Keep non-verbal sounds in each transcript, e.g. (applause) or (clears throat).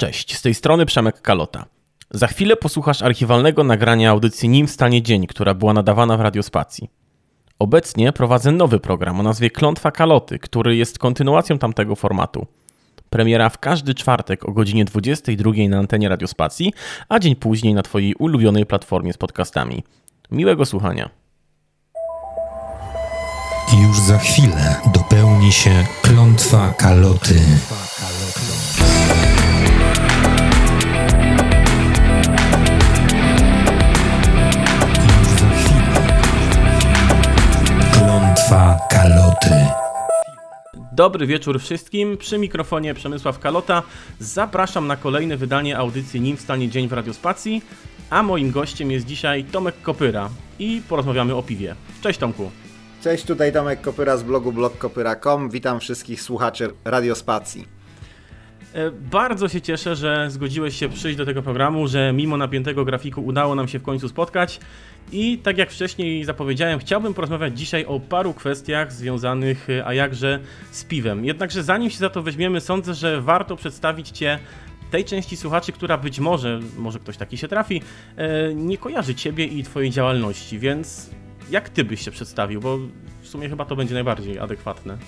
Cześć, z tej strony Przemek Kalota. Za chwilę posłuchasz archiwalnego nagrania audycji Nim stanie dzień, która była nadawana w Radiospacji. Obecnie prowadzę nowy program o nazwie Klątwa Kaloty, który jest kontynuacją tamtego formatu. Premiera w każdy czwartek o godzinie 22 na antenie Radiospacji, a dzień później na Twojej ulubionej platformie z podcastami. Miłego słuchania. Już za chwilę dopełni się klątwa kaloty. Kaloty. Dobry wieczór wszystkim. Przy mikrofonie Przemysław Kalota. Zapraszam na kolejne wydanie audycji Nim stanie dzień w Radiospacji. A moim gościem jest dzisiaj Tomek Kopyra i porozmawiamy o piwie. Cześć Tomku. Cześć, tutaj Tomek Kopyra z blogu blogkopyra.com. Witam wszystkich słuchaczy Radiospacji. E, Bardzo się cieszę, że zgodziłeś się przyjść do tego programu, że mimo napiętego grafiku udało nam się w końcu spotkać. I tak jak wcześniej zapowiedziałem, chciałbym porozmawiać dzisiaj o paru kwestiach związanych, e, a jakże z piwem. Jednakże zanim się za to weźmiemy, sądzę, że warto przedstawić Cię tej części słuchaczy, która być może, może ktoś taki się trafi, e, nie kojarzy Ciebie i Twojej działalności, więc jak Ty byś się przedstawił, bo w sumie chyba to będzie najbardziej adekwatne.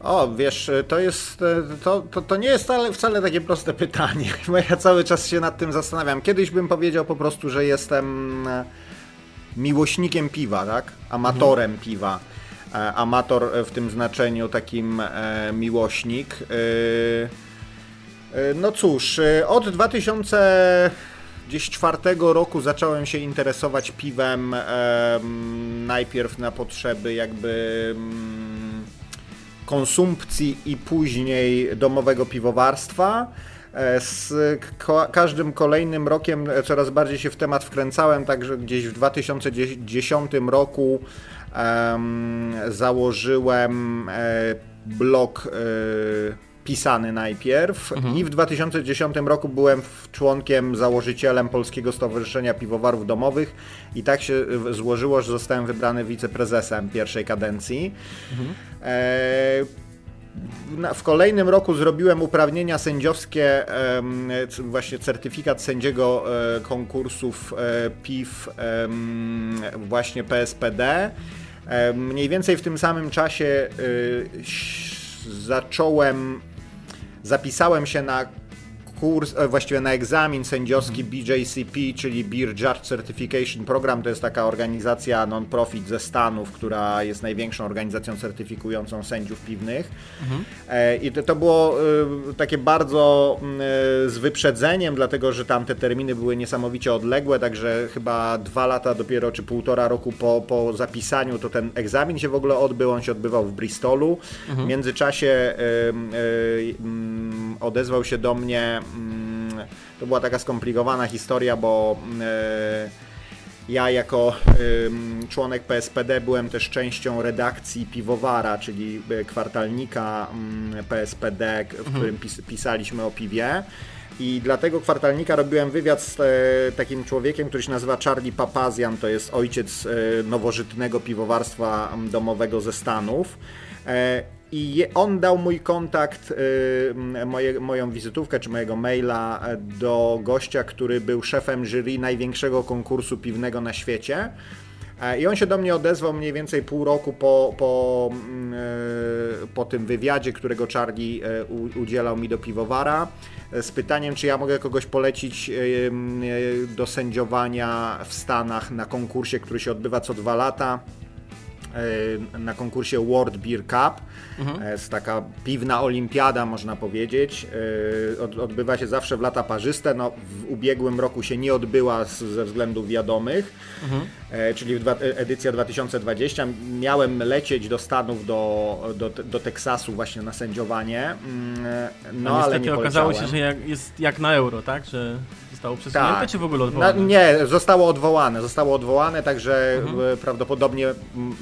O, wiesz, to jest, to, to, to nie jest wcale, wcale takie proste (laughs) pytanie, bo ja cały czas się nad tym zastanawiam. Kiedyś bym powiedział po prostu, że jestem e, miłośnikiem piwa, tak? Amatorem piwa. E, Amator w tym znaczeniu takim e, miłośnik. E, e, No cóż, e, od 2004 roku zacząłem się interesować piwem em, najpierw na potrzeby jakby mm, konsumpcji i później domowego piwowarstwa. E, Z każdym kolejnym rokiem e, coraz bardziej się w temat wkręcałem, także gdzieś w 2010 roku em, założyłem e, blog pisany najpierw i w 2010 roku byłem członkiem, założycielem Polskiego Stowarzyszenia Piwowarów Domowych i tak się e, złożyło, że zostałem wybrany wiceprezesem pierwszej kadencji. E, na- w kolejnym roku zrobiłem uprawnienia sędziowskie, właśnie certyfikat sędziego e, konkursów e, PIW właśnie PSPD. E, Mniej więcej w tym samym czasie e, zacząłem, zapisałem się na kurs, e, właściwie na egzamin sędziowski BJCP, czyli Beer Judge Certification Program. To jest taka organizacja non-profit ze Stanów, która jest największą organizacją certyfikującą sędziów piwnych. E, I to, to było e, takie bardzo z wyprzedzeniem, dlatego że tam te terminy były niesamowicie odległe, także chyba dwa lata dopiero, czy półtora roku po, po zapisaniu, to ten egzamin się w ogóle odbył. On się odbywał w Bristolu. W międzyczasie odezwał się do mnie. Mm, To była taka skomplikowana historia, bo e, ja jako członek PSPD byłem też częścią redakcji Piwowara, czyli y, kwartalnika ym, PSPD, w którym pis pisaliśmy o piwie. I dla tego kwartalnika robiłem wywiad z e, takim człowiekiem, który się nazywa Charlie Papazian, to jest ojciec e, nowożytnego piwowarstwa m, domowego ze Stanów. E, I on dał mój kontakt, y, moje, moją wizytówkę czy mojego maila e, do gościa, który był szefem jury największego konkursu piwnego na świecie. E, I on się do mnie odezwał mniej więcej pół roku po, po, mm, e, po tym wywiadzie, którego Charlie udzielał mi do piwowara, z pytaniem, czy ja mogę kogoś polecić do sędziowania w Stanach na konkursie, który się odbywa co dwa lata na konkursie World Beer Cup. E, Jest taka piwna olimpiada, można powiedzieć. E, od- Odbywa się zawsze w lata parzyste. No, w ubiegłym roku się nie odbyła ze względów wiadomych, e, czyli e, edycja 2020. Miałem lecieć do Stanów, do, do, do Teksasu właśnie na sędziowanie, mm, e, no No, ale nie okazało się, że jak, jest jak na euro, tak? Że zostało przesunięte, Tak. czy w ogóle odwołane? nie, zostało odwołane. Zostało odwołane, także Mhm. e, prawdopodobnie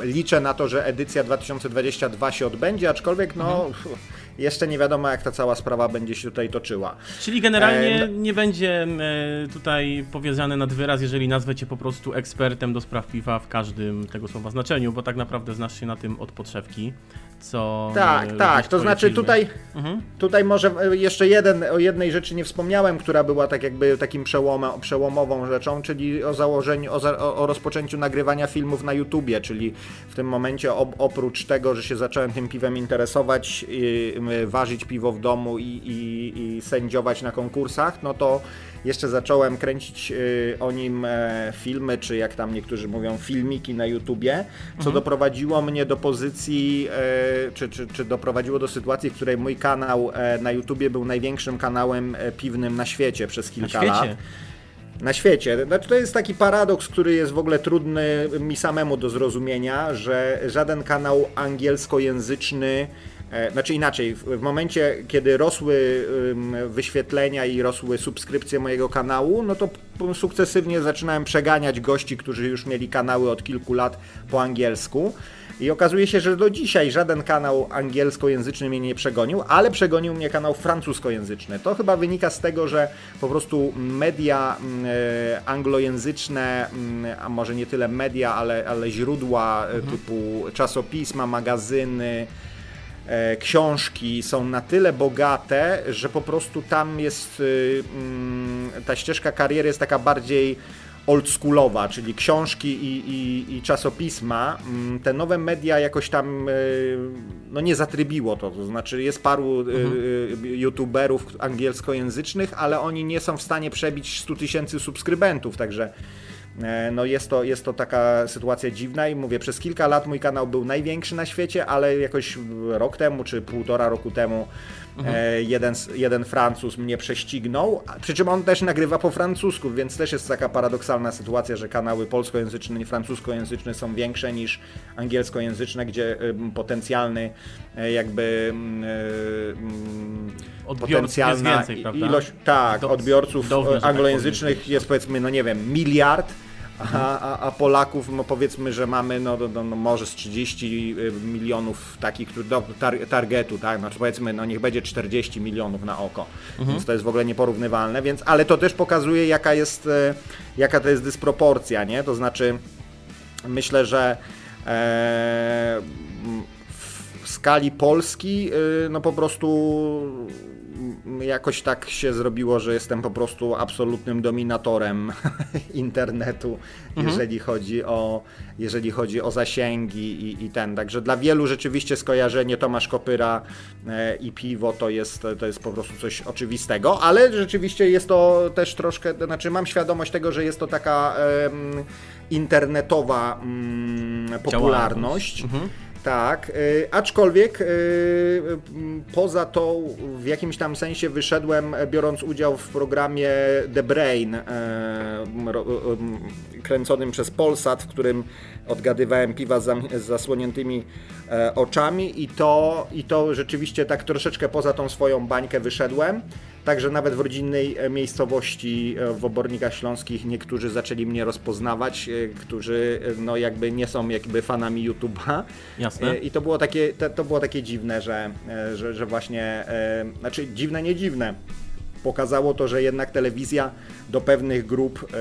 liczę na to, że edycja 2022 się odbędzie, aczkolwiek no Mhm. jeszcze nie wiadomo jak ta cała sprawa będzie się tutaj toczyła. Czyli generalnie E, nie będzie e, tutaj powiedziane nad wyraz, jeżeli nazwę cię po prostu ekspertem do spraw piwa w każdym tego słowa znaczeniu, bo tak naprawdę znasz się na tym od podszewki. Co. Tak, tak. To znaczy filmy. tutaj, Mhm. tutaj może e, jeszcze jeden, o jednej rzeczy nie wspomniałem, która była tak jakby takim przełomem, przełomową rzeczą, czyli o założeniu, o, za, o rozpoczęciu nagrywania filmów na YouTubie, czyli w tym momencie op, oprócz tego, że się zacząłem tym piwem interesować, i, y, ważyć piwo w domu i, i, i sędziować na konkursach, no to jeszcze zacząłem kręcić y, o nim e, filmy, czy jak tam niektórzy mówią, filmiki na YouTubie, co doprowadziło mnie do pozycji, e, czy, czy, czy doprowadziło do sytuacji, w której mój kanał e, na YouTubie był największym kanałem piwnym na świecie przez kilka lat. Na świecie. Znaczy, to jest taki paradoks, który jest w ogóle trudny mi samemu do zrozumienia, że żaden kanał angielskojęzyczny, znaczy inaczej, w, momencie, kiedy rosły wyświetlenia i rosły subskrypcje mojego kanału, no to sukcesywnie zaczynałem przeganiać gości, którzy już mieli kanały od kilku lat po angielsku. I okazuje się, że do dzisiaj żaden kanał angielskojęzyczny mnie nie przegonił, ale przegonił mnie kanał francuskojęzyczny. To chyba wynika z tego, że po prostu media mm, e, anglojęzyczne, mm, a może nie tyle media, ale, ale źródła e, typu czasopisma, magazyny, e, książki są na tyle bogate, że po prostu tam jest y, mm, ta ścieżka kariery jest taka bardziej oldschoolowa, czyli książki i, i, i czasopisma. Mm, Te nowe media jakoś tam y, no nie zatrybiło to, to znaczy jest paru y, y, youtuberów angielskojęzycznych, ale oni nie są w stanie przebić 100 tysięcy subskrybentów, także E, No jest to, jest to taka sytuacja dziwna i mówię, przez kilka lat mój kanał był największy na świecie, ale jakoś rok temu czy półtora roku temu e, jeden, jeden Francuz mnie prześcignął, przy czym on też nagrywa po francusku, więc też jest taka paradoksalna sytuacja, że kanały polskojęzyczne i francuskojęzyczne są większe niż angielskojęzyczne, gdzie potencjalny e, jakby em, e, em, Odbiorców jest potencjalna więcej, ilość tak, Do- odbiorców e, tak anglojęzycznych powiem. jest powiedzmy, no nie wiem, miliard, a, a, a Polaków, no powiedzmy, że mamy no, no, no może z 30 milionów takich, którzy do tar targetu, tak, znaczy powiedzmy, no niech będzie 40 milionów na oko, więc to jest w ogóle nieporównywalne, więc, ale to też pokazuje jaka jest, e, jaka to jest dysproporcja, nie, to znaczy myślę, że e, w skali Polski, y, no po prostu jakoś tak się zrobiło, że jestem po prostu absolutnym dominatorem (laughs) internetu, jeżeli chodzi o jeżeli chodzi o zasięgi i, i ten. Także dla wielu rzeczywiście skojarzenie Tomasz Kopyra e, i piwo to jest, to jest po prostu coś oczywistego, ale rzeczywiście jest to też troszkę, to znaczy mam świadomość tego, że jest to taka em, internetowa mm, popularność. Mhm. Tak, y, aczkolwiek y, y, poza to w jakimś tam sensie wyszedłem e, biorąc udział w programie The Brain e, y, y, kręconym przez Polsat, w którym odgadywałem piwa z, zasłoniętymi e, oczami i to, i to rzeczywiście tak troszeczkę poza tą swoją bańkę wyszedłem. Także nawet w rodzinnej e, miejscowości e, w Obornikach Śląskich niektórzy zaczęli mnie rozpoznawać, e, którzy no jakby nie są jakby fanami YouTube'a. Jasne. I to było takie, to, było takie dziwne, że, że, że właśnie, znaczy dziwne, nie dziwne. Pokazało to, że jednak telewizja do pewnych grup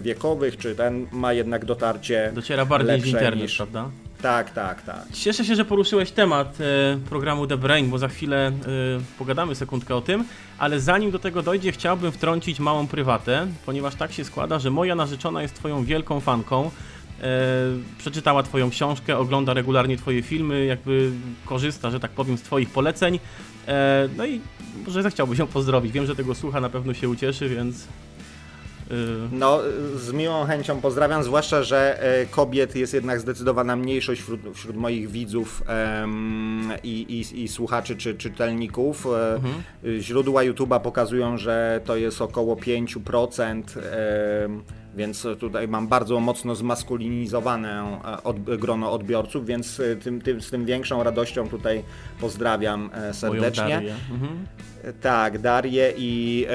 wiekowych, czy ten ma jednak dotarcie Dociera bardziej lepsze internet, niż- prawda? Tak, tak, tak. Cieszę się, że poruszyłeś temat e, programu The Brain, bo za chwilę e, pogadamy sekundkę o tym, ale zanim do tego dojdzie, chciałbym wtrącić małą prywatę, ponieważ tak się składa, że moja narzeczona jest twoją wielką fanką. E, przeczytała twoją książkę, ogląda regularnie twoje filmy, jakby korzysta, że tak powiem, z twoich poleceń. E, no i może zechciałbyś ją pozdrowić. Wiem, że tego słucha, na pewno się ucieszy, więc... e, No, z miłą chęcią pozdrawiam, zwłaszcza, że e, kobiet jest jednak zdecydowana mniejszość wśród, wśród moich widzów i, i, i słuchaczy czy czytelników. E, Źródła YouTube'a pokazują, że to jest około 5%. em, więc tutaj mam bardzo mocno zmaskulinizowane e, od, grono odbiorców, więc e, tym, tym, z tym większą radością tutaj pozdrawiam e, moją serdecznie. Darię. Mhm. Tak, Darię i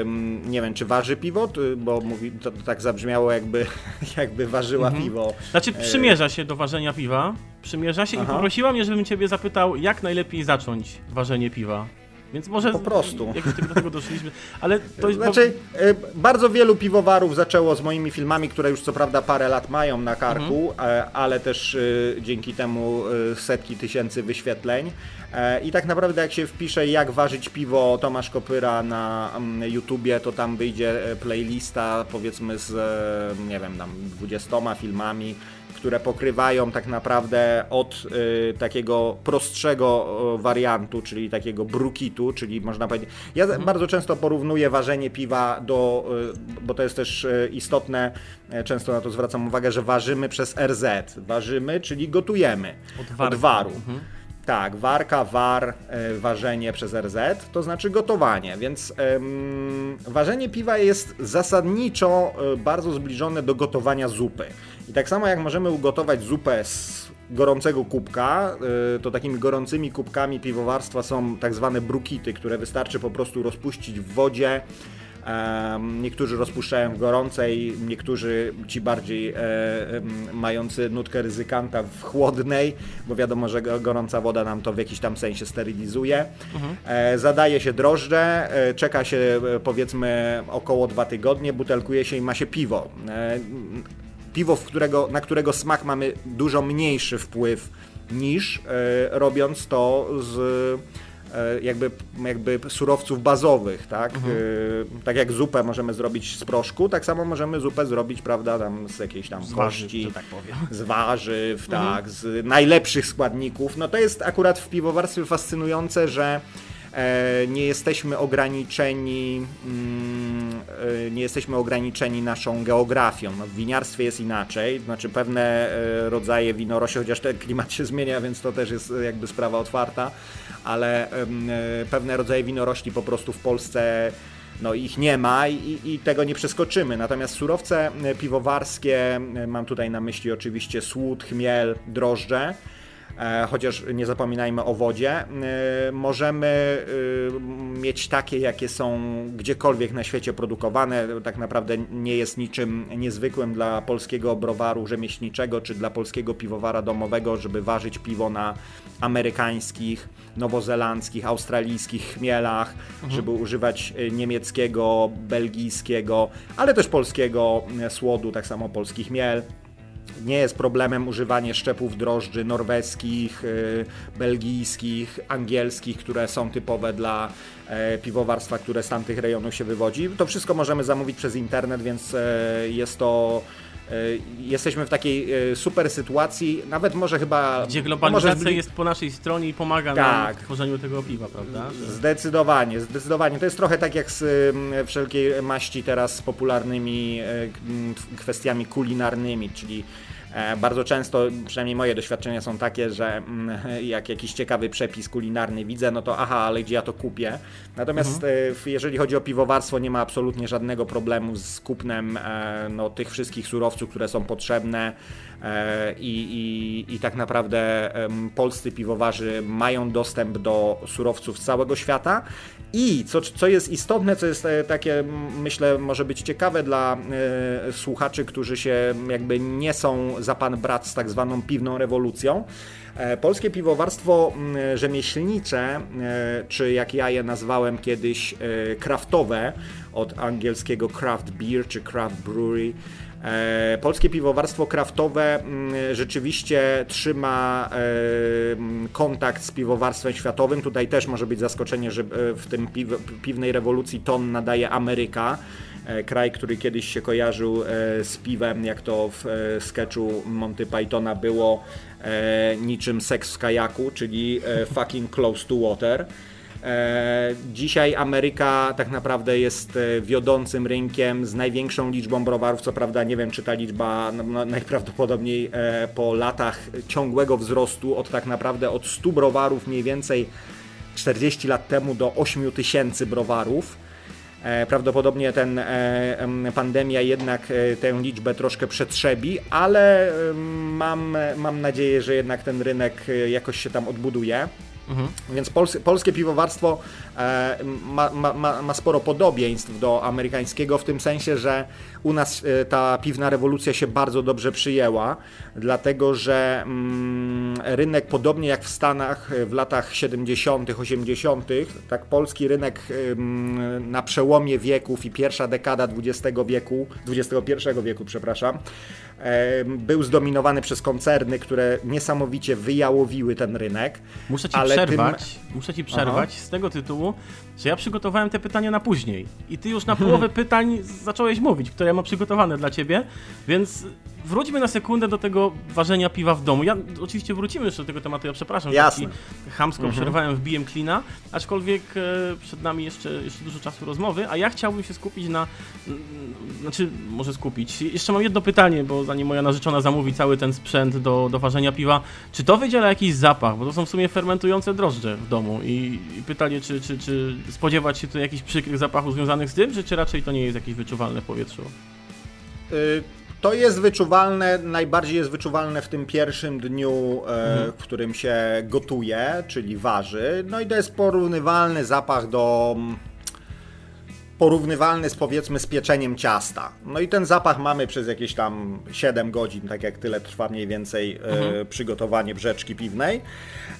em, nie wiem, czy waży piwo, bo mówi, to, to tak zabrzmiało jakby, (laughs) jakby ważyła piwo. Znaczy przymierza się do ważenia piwa, przymierza się Aha. i poprosiła mnie, żebym ciebie zapytał, jak najlepiej zacząć ważenie piwa. Więc może Po prostu. (laughs) jakoś tak do tego doszliśmy, ale to jest... Znaczy, e, bardzo wielu piwowarów zaczęło z moimi filmami, które już co prawda parę lat mają na karku, e, ale też e, dzięki temu setki tysięcy wyświetleń. I tak naprawdę jak się wpisze jak ważyć piwo Tomasz Kopyra na mm, YouTubie, to tam wyjdzie playlista powiedzmy z, nie wiem, tam 20 filmami, które pokrywają tak naprawdę od y, takiego prostszego y, wariantu, czyli takiego brukitu, czyli można powiedzieć. Ja bardzo często porównuję ważenie piwa do, y, bo to jest też y, istotne, y, często na to zwracam uwagę, że ważymy przez RZ. Ważymy, czyli gotujemy Od od, waru. Mhm. Tak, warka, war, y, ważenie przez RZ, to znaczy gotowanie, więc ym, ważenie piwa jest zasadniczo y, bardzo zbliżone do gotowania zupy. I tak samo jak możemy ugotować zupę z gorącego kubka, y, to takimi gorącymi kubkami piwowarstwa są tak zwane brukity, które wystarczy po prostu rozpuścić w wodzie. Niektórzy rozpuszczają w gorącej, niektórzy ci bardziej e, mający nutkę ryzykanta w chłodnej, bo wiadomo, że go- gorąca woda nam to w jakiś tam sensie sterylizuje. E, zadaje się drożdże, e, czeka się powiedzmy około dwa tygodnie, butelkuje się i ma się piwo. Piwo, w którego, na którego smak mamy dużo mniejszy wpływ niż e, robiąc to z e, jakby, jakby surowców bazowych, tak? E, tak jak zupę możemy zrobić z proszku, tak samo możemy zupę zrobić, prawda, tam z jakiejś tam warzyw, kości, że tak powiem. z warzyw, tak, z najlepszych składników. No to jest akurat w piwowarstwie fascynujące, że nie jesteśmy ograniczeni mm, e, nie jesteśmy ograniczeni naszą geografią. No, w winiarstwie jest inaczej, znaczy pewne e, rodzaje winorośli, chociaż ten klimat się zmienia, więc to też jest e, jakby sprawa otwarta, ale e, pewne rodzaje winorośli po prostu w Polsce no ich nie ma i, i tego nie przeskoczymy. Natomiast surowce e, piwowarskie, e, mam tutaj na myśli oczywiście słód, chmiel, drożdże, e, chociaż nie zapominajmy o wodzie, e, możemy e, mieć takie, jakie są gdziekolwiek na świecie produkowane. Tak naprawdę nie jest niczym niezwykłym dla polskiego browaru rzemieślniczego czy dla polskiego piwowara domowego, żeby ważyć piwo na amerykańskich, nowozelandzkich, australijskich chmielach, żeby używać e, niemieckiego, belgijskiego, ale też polskiego e, słodu, tak samo polski chmiel. Nie jest problemem używanie szczepów drożdży norweskich, y, belgijskich, angielskich, które są typowe dla e, piwowarstwa, które z tamtych rejonów się wywodzi. To wszystko możemy zamówić przez internet, więc e, jest to. e, Jesteśmy w takiej super sytuacji, nawet może chyba. Gdzie może globalizacja zbli- jest po naszej stronie i pomaga Tak. nam w tworzeniu tego piwa, prawda? Zdecydowanie, zdecydowanie. To jest trochę tak jak z wszelkiej maści teraz z popularnymi kwestiami kulinarnymi, czyli bardzo często, przynajmniej moje doświadczenia są takie, że mm, (laughs) jak jakiś ciekawy przepis kulinarny widzę, no to aha, ale gdzie ja to kupię? Natomiast e, w- jeżeli chodzi o piwowarstwo, nie ma absolutnie żadnego problemu z kupnem e, no, tych wszystkich surowców, które są potrzebne e, i, i, i tak naprawdę polscy piwowarzy mają dostęp do surowców z całego świata. I co, co jest istotne, co jest e, takie myślę może być ciekawe dla e, słuchaczy, którzy się jakby nie są za pan brat z tak zwaną piwną rewolucją, E, Polskie piwowarstwo rzemieślnicze, e, czy jak ja je nazwałem kiedyś e, kraftowe, od angielskiego craft beer czy craft brewery, E, Polskie piwowarstwo kraftowe mm, rzeczywiście trzyma e, mm, kontakt z piwowarstwem światowym. Tutaj też może być zaskoczenie, że e, w tym piw, piwnej rewolucji ton nadaje Ameryka. E, Kraj, który kiedyś się kojarzył e, z piwem, jak to w e, sketchu Monty Pythona było, e, niczym seks w kajaku, czyli e, fucking close to water. E, Dzisiaj Ameryka tak naprawdę jest e, wiodącym rynkiem z największą liczbą browarów. Co prawda nie wiem, czy ta liczba najprawdopodobniej e, po latach ciągłego wzrostu od tak naprawdę od 100 browarów mniej więcej 40 lat temu do 8 tysięcy browarów. Prawdopodobnie ten em, pandemia jednak tę liczbę troszkę przetrzebi, ale mam, mam nadzieję, że jednak ten rynek jakoś się tam odbuduje. Mhm. Więc pols polskie piwowarstwo e, ma, ma, ma, sporo podobieństw do amerykańskiego w tym sensie, że u nas e, ta piwna rewolucja się bardzo dobrze przyjęła, dlatego że mm, rynek podobnie jak w Stanach w latach 70., 80., tak polski rynek mm, na przełomie wieków i pierwsza dekada XX wieku, XXI wieku, przepraszam, był zdominowany przez koncerny, które niesamowicie wyjałowiły ten rynek. Muszę ci przerwać, tym... muszę ci przerwać Aha. z tego tytułu, że ja przygotowałem te pytania na później i ty już na połowę pytań zacząłeś mówić, które ja mam przygotowane dla ciebie, więc wróćmy na sekundę do tego ważenia piwa w domu. Ja oczywiście wrócimy jeszcze do tego tematu, ja przepraszam, Jasne. że chamsko mhm. przerwałem, wbijem klina, aczkolwiek e, przed nami jeszcze, jeszcze dużo czasu rozmowy, a ja chciałbym się skupić na, znaczy może skupić, jeszcze mam jedno pytanie, bo zanim moja narzeczona zamówi cały ten sprzęt do, do ważenia piwa, czy to wydziela jakiś zapach, bo to są w sumie fermentujące drożdże w domu i, i pytanie, czy, czy, czy spodziewać się tu jakichś przykrych zapachów związanych z tym, czy, czy raczej to nie jest jakieś wyczuwalne w powietrzu? Y to jest wyczuwalne, najbardziej jest wyczuwalne w tym pierwszym dniu, e, mhm. w którym się gotuje, czyli waży. No i to jest porównywalny zapach do mm, porównywalny z powiedzmy z pieczeniem ciasta. No i ten zapach mamy przez jakieś tam 7 godzin, tak jak tyle trwa mniej więcej e, mhm. przygotowanie brzeczki piwnej.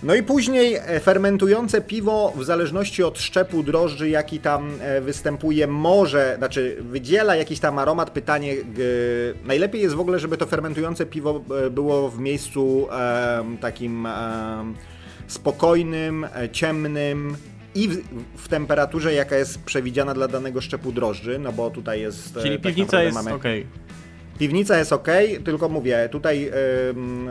No i później e, fermentujące piwo w zależności od szczepu drożdży, jaki tam e, występuje, może, znaczy wydziela jakiś tam aromat. Pytanie, najlepiej jest w ogóle, żeby to fermentujące piwo było w miejscu takim spokojnym, ciemnym, i w, w, temperaturze, jaka jest przewidziana dla danego szczepu drożdży, no bo tutaj jest... E, Czyli tak piwnica jest mamy... ok. Piwnica jest ok, tylko mówię, tutaj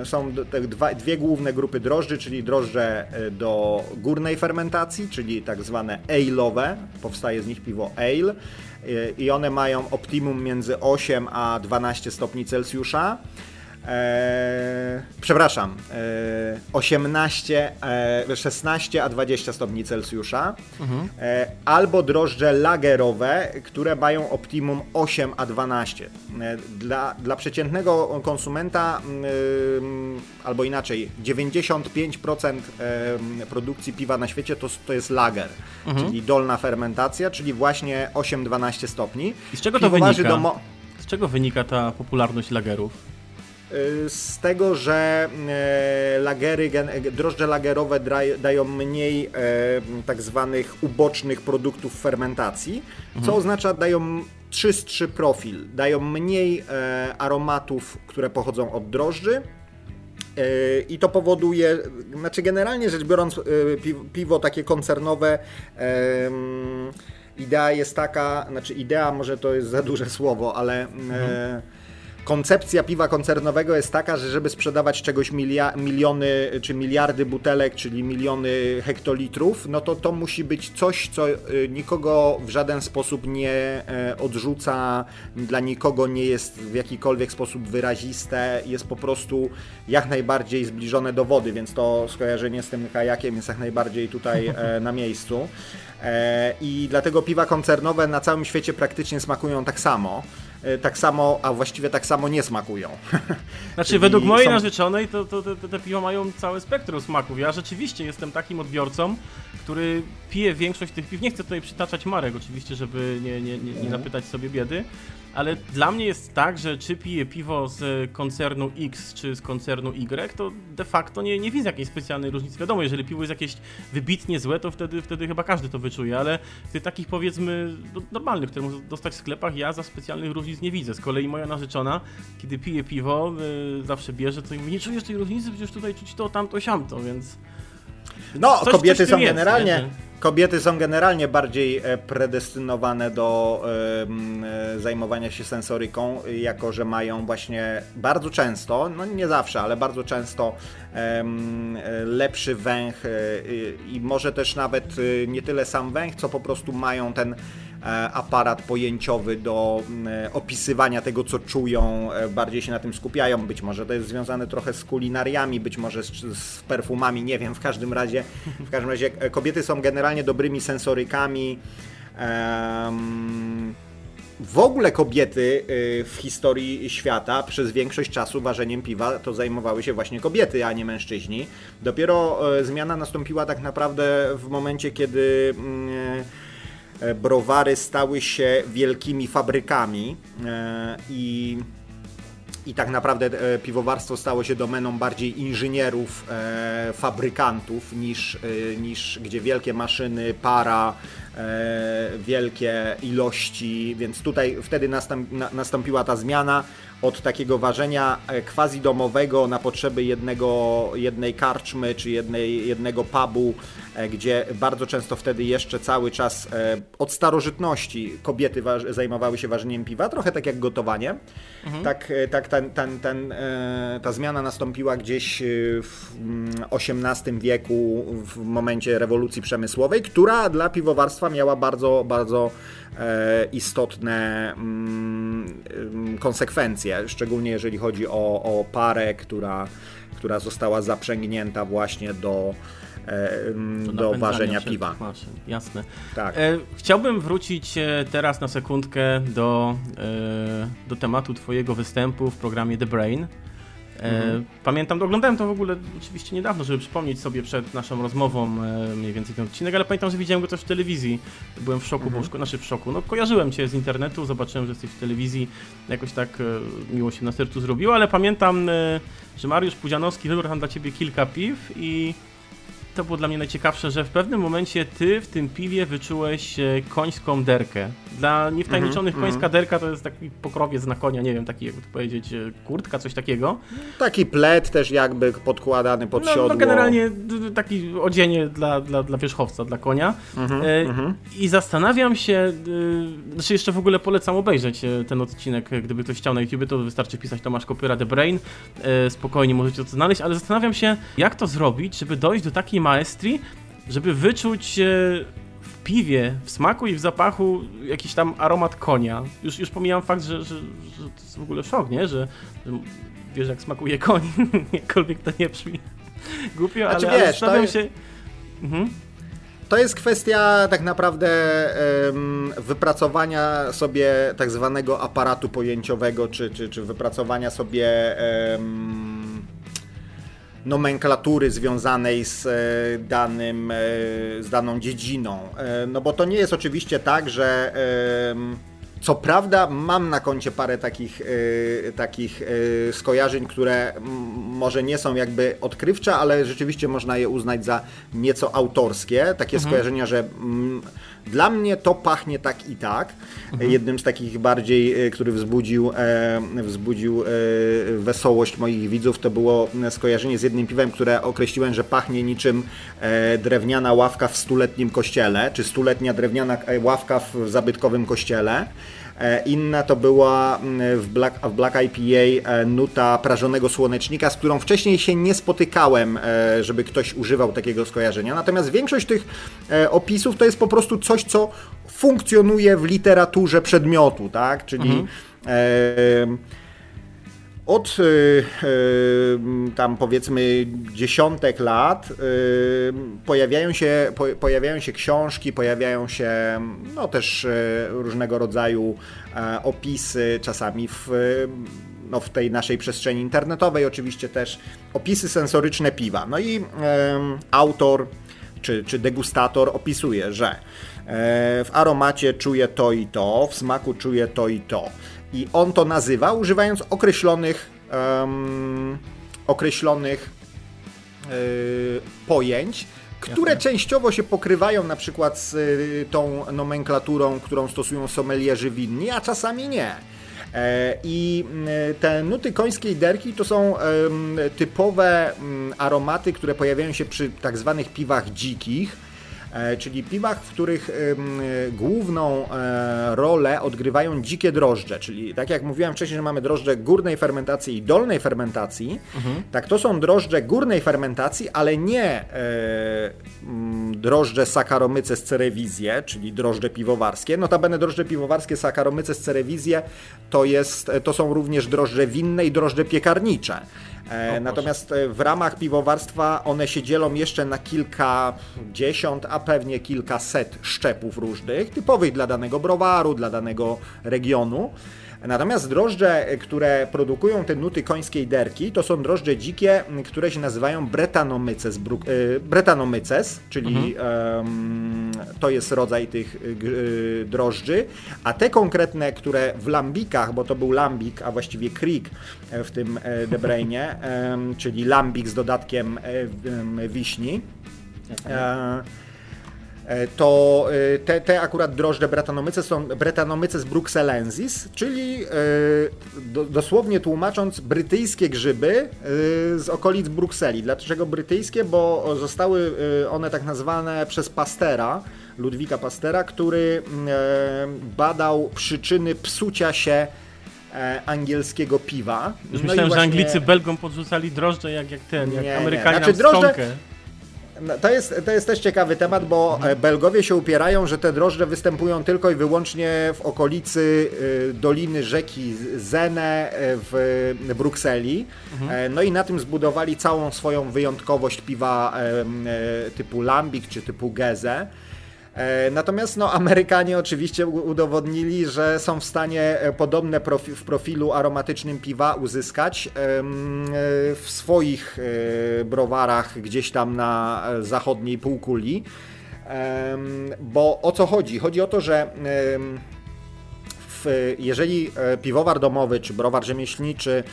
y, są te dwa, dwie główne grupy drożdży, czyli drożdże e, do górnej fermentacji, czyli tak zwane ale'owe, powstaje z nich piwo ale i one mają optimum między 8 a 12 stopni Celsjusza. E, przepraszam, e, 18, e, 16 a 20 stopni Celsjusza, mhm. e, albo drożdże lagerowe, które mają optimum 8 a 12. E, dla, dla przeciętnego konsumenta, albo inaczej, 95% e, produkcji piwa na świecie to, to jest lager, mhm. czyli dolna fermentacja, czyli właśnie 8-12 stopni. I z czego to wynika? Z czego wynika ta popularność lagerów? Y, z tego, że e, lagery, drożdże lagerowe dają mniej e, tak zwanych ubocznych produktów fermentacji, mhm. co oznacza dają czystszy profil, dają mniej e, aromatów, które pochodzą od drożdży. I to powoduje, znaczy generalnie rzecz biorąc, piwo takie koncernowe, idea jest taka, znaczy idea może to jest za duże słowo, ale mhm koncepcja piwa koncernowego jest taka, że żeby sprzedawać czegoś milia, miliony czy miliardy butelek, czyli miliony hektolitrów, no to to musi być coś, co y, nikogo w żaden sposób nie e, odrzuca, dla nikogo nie jest w jakikolwiek sposób wyraziste, jest po prostu jak najbardziej zbliżone do wody, więc to skojarzenie z tym kajakiem jest jak najbardziej tutaj e, na miejscu. E, I dlatego piwa koncernowe na całym świecie praktycznie smakują tak samo. E, tak samo, a właściwie tak samo nie smakują. (laughs) Znaczy, według mojej są... narzeczonej to, to, to, te piwa mają całe spektrum smaków. Ja rzeczywiście jestem takim odbiorcą, który pije większość tych piw. Nie chcę tutaj przytaczać marek oczywiście, żeby nie, nie, nie, nie mhm. napytać sobie biedy, ale dla mnie jest tak, że czy piję piwo z koncernu X czy z koncernu Y, to de facto nie, nie widzę jakiejś specjalnej różnicy. Wiadomo, jeżeli piwo jest jakieś wybitnie złe, to wtedy, wtedy chyba każdy to wyczuje, ale tych takich powiedzmy no, normalnych, które można dostać w sklepach, ja za specjalnych różnic nie widzę. Z kolei moja narzeczona, kiedy pije piwo, yy, zawsze bierze to i mówi, nie czujesz tej różnicy, przecież tutaj czuć to, tamto, siamto, więc... No, coś, kobiety coś są jest, generalnie... Nie? Kobiety są generalnie bardziej e, predestynowane do e, zajmowania się sensoryką, jako że mają właśnie bardzo często, no nie zawsze, ale bardzo często lepszy węch e, i może też nawet nie tyle sam węch, co po prostu mają ten E, aparat pojęciowy do e, opisywania tego, co czują, e, bardziej się na tym skupiają. Być może to jest związane trochę z kulinariami, być może z, z perfumami, nie wiem. W każdym razie, w każdym razie kobiety są generalnie dobrymi sensorykami. W ogóle kobiety y, w historii świata przez większość czasu warzeniem piwa to zajmowały się właśnie kobiety, a nie mężczyźni. Dopiero zmiana nastąpiła tak naprawdę w momencie, kiedy mm, e, browary stały się wielkimi fabrykami e, i i tak naprawdę e, piwowarstwo stało się domeną bardziej inżynierów, e, fabrykantów niż, e, niż gdzie wielkie maszyny, para, e, wielkie ilości, więc tutaj wtedy nastąp, na, nastąpiła ta zmiana od takiego ważenia e, quasi domowego na potrzeby jednego, jednej karczmy czy jednej, jednego pubu, e, gdzie bardzo często wtedy jeszcze cały czas e, od starożytności kobiety zajmowały się ważeniem piwa, trochę tak jak gotowanie. Mhm. Tak, tak ten, ten, ten, ta zmiana nastąpiła gdzieś w XVIII mm, wieku, w momencie rewolucji przemysłowej, która dla piwowarstwa miała bardzo, bardzo E, istotne mm, konsekwencje, szczególnie jeżeli chodzi o, o parę, która, która została zaprzęgnięta właśnie do, e, mm, do ważenia piwa. Maszyn. Jasne. Tak. E, chciałbym wrócić teraz na sekundkę do, do tematu Twojego występu w programie The Brain. Mhm. Pamiętam, oglądałem to w ogóle oczywiście niedawno, żeby przypomnieć sobie przed naszą rozmową e, mniej więcej ten odcinek, ale pamiętam, że widziałem go też w telewizji. Byłem w szoku, mhm. bo znaczy w szoku. No kojarzyłem cię z internetu, zobaczyłem, że jesteś w telewizji, jakoś tak e, miło się na sercu zrobiło, ale pamiętam, że Mariusz Pudzianowski wybrał tam dla ciebie kilka piw i to było dla mnie najciekawsze, że w pewnym momencie ty w tym piwie wyczułeś e, końską derkę. Dla niewtajemniczonych mm -hmm, końska derka to jest taki pokrowiec na konia, nie wiem, taki jakby to powiedzieć, e, kurtka, coś takiego. Taki pled też jakby podkładany pod no, siodło. No generalnie taki odzienie dla, dla, dla wierzchowca, dla konia. Mm -hmm, e, mm -hmm. I zastanawiam się, e, znaczy jeszcze w ogóle polecam obejrzeć e, ten odcinek, gdyby ktoś chciał na YouTube, to wystarczy pisać Tomasz Kopyra The Brain, e, spokojnie możecie to znaleźć, ale zastanawiam się, jak to zrobić, żeby dojść do takiej maestrii, żeby wyczuć w piwie, w smaku i w zapachu jakiś tam aromat konia. Już, już pomijam fakt, że, że, że to jest w ogóle szok, nie? Że, że wiesz jak smakuje koń, (laughs) jakkolwiek to nie brzmi głupio, ale, wiesz, zastanawiam się... Mhm. To jest kwestia tak naprawdę wypracowania sobie tak zwanego aparatu pojęciowego, czy, czy, czy wypracowania sobie nomenklatury związanej z e, danym, e, z daną dziedziną. E, no bo to nie jest oczywiście tak, że co prawda mam na koncie parę takich, yy, takich yy, skojarzeń, które może nie są jakby odkrywcze, ale rzeczywiście można je uznać za nieco autorskie. Takie mhm. skojarzenia, że mm, dla mnie to pachnie tak i tak. Mhm. Jednym z takich bardziej, y, który wzbudził, e, wzbudził e, wesołość moich widzów, to było skojarzenie z jednym piwem, które określiłem, że pachnie niczym e, drewniana ławka w stuletnim kościele, czy stuletnia drewniana ławka w zabytkowym kościele. Inna to była w Black, w Black IPA nuta prażonego słonecznika, z którą wcześniej się nie spotykałem, żeby ktoś używał takiego skojarzenia. Natomiast większość tych opisów to jest po prostu coś, co funkcjonuje w literaturze przedmiotu, tak? Czyli mhm. e, od e, tam powiedzmy dziesiątek lat e, pojawiają, się, po, pojawiają się książki, pojawiają się no, też różnego rodzaju e, opisy, czasami w no, w tej naszej przestrzeni internetowej oczywiście też opisy sensoryczne piwa. No i autor czy, czy degustator opisuje, że E, w aromacie czuje to i to, w smaku czuje to i to. I on to nazywa używając określonych, um, określonych yy, pojęć, które Jasne. częściowo się pokrywają na przykład z y, tą nomenklaturą, którą stosują sommelierzy winni, a czasami nie. E, I te nuty końskiej derki to są typowe aromaty, które pojawiają się przy tak zwanych piwach dzikich czyli piwach, w których główną e, rolę odgrywają dzikie drożdże, czyli tak jak mówiłem wcześniej, że mamy drożdże górnej fermentacji i dolnej fermentacji, mhm. tak to są drożdże górnej fermentacji, ale nie e, drożdże Saccharomyces cerevisiae, czyli drożdże piwowarskie. Notabene drożdże piwowarskie Saccharomyces cerevisiae to, jest, to są również drożdże winne i drożdże piekarnicze. E, natomiast e, w ramach piwowarstwa one się dzielą jeszcze na kilkadziesiąt, a pewnie kilkaset szczepów różnych, typowych dla danego browaru, dla danego regionu. Natomiast drożdże, które produkują te nuty końskiej derki, to są drożdże dzikie, które się nazywają Bretanomyces, e, Bretanomyces czyli mhm. to jest rodzaj tych e, drożdży, a te konkretne, które w lambikach, bo to był lambik, a właściwie krik w tym e, Debrainie, (laughs) czyli lambik z dodatkiem wiśni. E, to e, te, te akurat drożdże Bretanomyces są Bretanomyces bruxellensis, czyli e, do, dosłownie tłumacząc brytyjskie grzyby z okolic Brukseli. Dlaczego brytyjskie? Bo zostały one tak nazwane przez Pastera, Ludwika Pastera, który badał przyczyny psucia się angielskiego piwa. Już no myślałem, właśnie... że Anglicy Belgom podrzucali drożdże jak, jak ten, jak nie, Amerykanie nie. Znaczy, drożdże, no, to jest, to jest też ciekawy temat, bo mhm. Belgowie się upierają, że te drożdże występują tylko i wyłącznie w okolicy y, doliny rzeki Zene y, w Brukseli. Mhm. E, no i na tym zbudowali całą swoją wyjątkowość piwa e, typu Lambic czy typu Geze. E, natomiast no, Amerykanie oczywiście udowodnili, że są w stanie e, podobne profi w profilu aromatycznym piwa uzyskać e, w swoich browarach gdzieś tam na zachodniej półkuli. Bo o co chodzi? Chodzi o to, że jeżeli piwowar domowy czy browar rzemieślniczy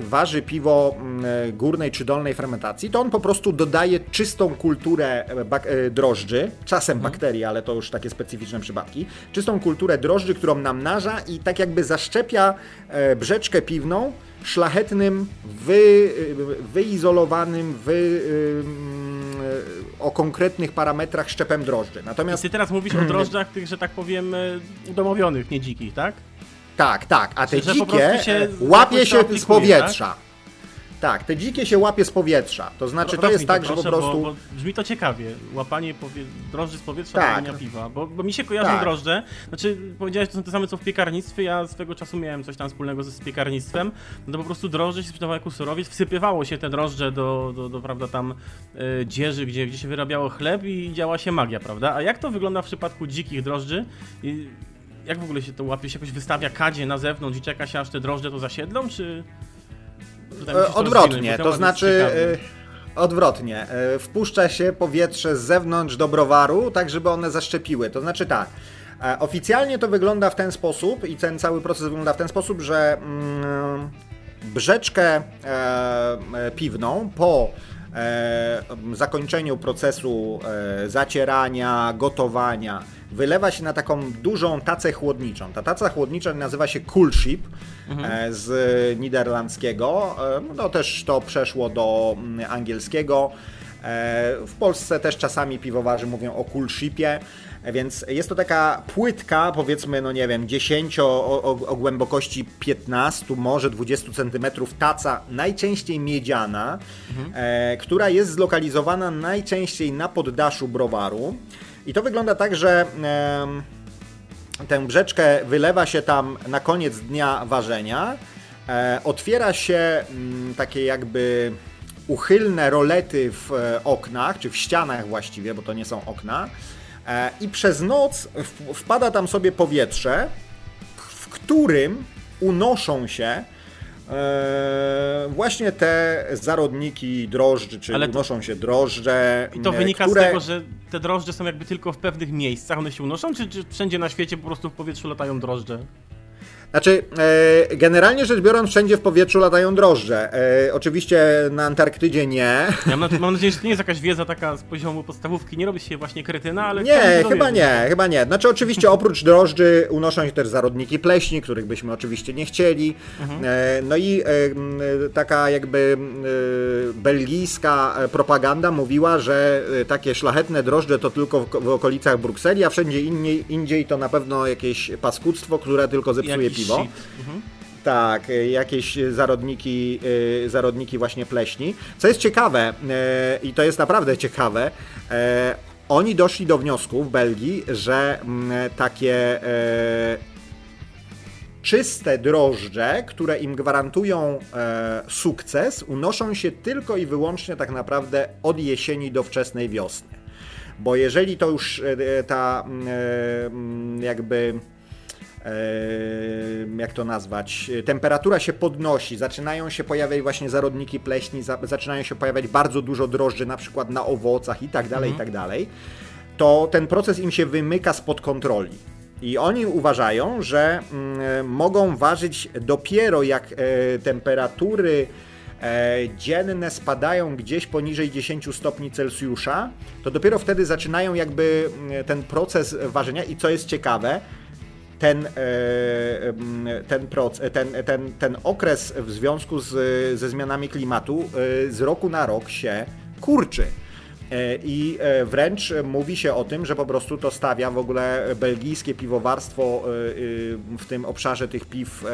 waży piwo mm, e, górnej czy dolnej fermentacji, to on po prostu dodaje czystą kulturę e, drożdży, czasem mhm. bakterii, ale to już takie specyficzne przypadki, czystą kulturę drożdży, którą namnaża i tak jakby zaszczepia brzeczkę piwną szlachetnym, wy, wyizolowanym, wy, o konkretnych parametrach szczepem drożdży. Natomiast... I ty teraz mówisz o (clears throat) drożdżach tych, że tak powiem, udomowionych, nie dzikich, tak? Tak, tak, a te że dzikie się łapie się z powietrza. Tak? Tak, te dzikie się łapie z powietrza. To znaczy, to jest tak, proszę, że po prostu. Bo, bo brzmi to ciekawie. Łapanie powie... drożdży z powietrza tak. do piwa. Bo, bo, mi się kojarzą tak. drożdże. Znaczy, powiedziałeś, to są te same co w piekarnictwie. Ja swego czasu miałem coś tam wspólnego z piekarnictwem. No to po prostu drożdże się sprzedawało jako surowiec. Wsypywało się te drożdże do, do, do prawda, tam e, dzieży, gdzie, gdzie się wyrabiało chleb i działa się magia, prawda? A jak to wygląda w przypadku dzikich drożdży? I jak w ogóle się to łapie? Się jakoś wystawia kadzie na zewnątrz i czeka się aż te drożdże to zasiedlą, czy... E, odwrotnie, to znaczy... E, odwrotnie. E, wpuszcza się powietrze z zewnątrz do browaru, tak żeby one zaszczepiły. To znaczy tak. Oficjalnie to wygląda w ten sposób i ten cały proces wygląda w ten sposób, że mm, brzeczkę e, piwną po e, zakończeniu procesu e, zacierania, gotowania wylewa się na taką dużą tacę chłodniczą. Ta taca chłodnicza nazywa się Coolship mhm. E, z niderlandzkiego. E, no też to przeszło do mm, angielskiego. E, w Polsce też czasami piwowarzy mówią o Coolshipie. Więc jest to taka płytka, powiedzmy, no nie wiem, 10 o, o, o głębokości 15, może 20 cm taca, najczęściej miedziana, mhm. e, która jest zlokalizowana najczęściej na poddaszu browaru. I to wygląda tak, że e, tę brzeczkę wylewa się tam na koniec dnia ważenia, e, otwiera się m, mm, takie jakby uchylne rolety w e, oknach, czy w ścianach właściwie, bo to nie są okna, i przez noc wpada tam sobie powietrze, w którym unoszą się E, właśnie te zarodniki drożdży, czy Ale to, unoszą się drożdże. I to wynika które... z tego, że te drożdże są jakby tylko w pewnych miejscach, one się unoszą, czy, czy wszędzie na świecie po prostu w powietrzu latają drożdże? Znaczy, e, generalnie rzecz biorąc, wszędzie w powietrzu latają drożdże. E, oczywiście na Antarktydzie nie. Ja mam, mam, nadzieję, że to nie jest jakaś wiedza taka z poziomu podstawówki, nie robi się właśnie kretyna, ale... Nie, chyba nie, chyba nie. Znaczy, oczywiście (laughs) oprócz drożdży unoszą się też zarodniki pleśni, których byśmy oczywiście nie chcieli. Mhm. E, no i taka jakby belgijska propaganda mówiła, że takie szlachetne drożdże to tylko w, w okolicach Brukseli, a wszędzie indziej, indziej to na pewno jakieś paskudztwo, które tylko zepsuje piwo. Mhm. Tak, y, jakieś zarodniki, y, zarodniki właśnie pleśni. Co jest ciekawe, i to jest naprawdę ciekawe, oni doszli do wniosku w Belgii, że mm, takie czyste drożdże, które im gwarantują e, sukces, unoszą się tylko i wyłącznie tak naprawdę od jesieni do wczesnej wiosny. Bo jeżeli to już e, ta e, jakby e, jak to nazwać, temperatura się podnosi, zaczynają się pojawiać właśnie zarodniki pleśni, za, zaczynają się pojawiać bardzo dużo drożdży, na przykład na owocach i tak dalej, mhm. i tak dalej, to ten proces im się wymyka spod kontroli. I oni uważają, że mm, mogą ważyć dopiero jak e, temperatury e, dzienne spadają gdzieś poniżej 10 stopni Celsjusza, to dopiero wtedy zaczynają jakby mm, ten proces ważenia i co jest ciekawe, ten, e, mm, ten, proces, ten, ten, ten okres w związku z, ze zmianami klimatu e, z roku na rok się kurczy. E, I e, wręcz mówi się o tym, że po prostu to stawia w ogóle belgijskie piwowarstwo e, w tym obszarze tych piw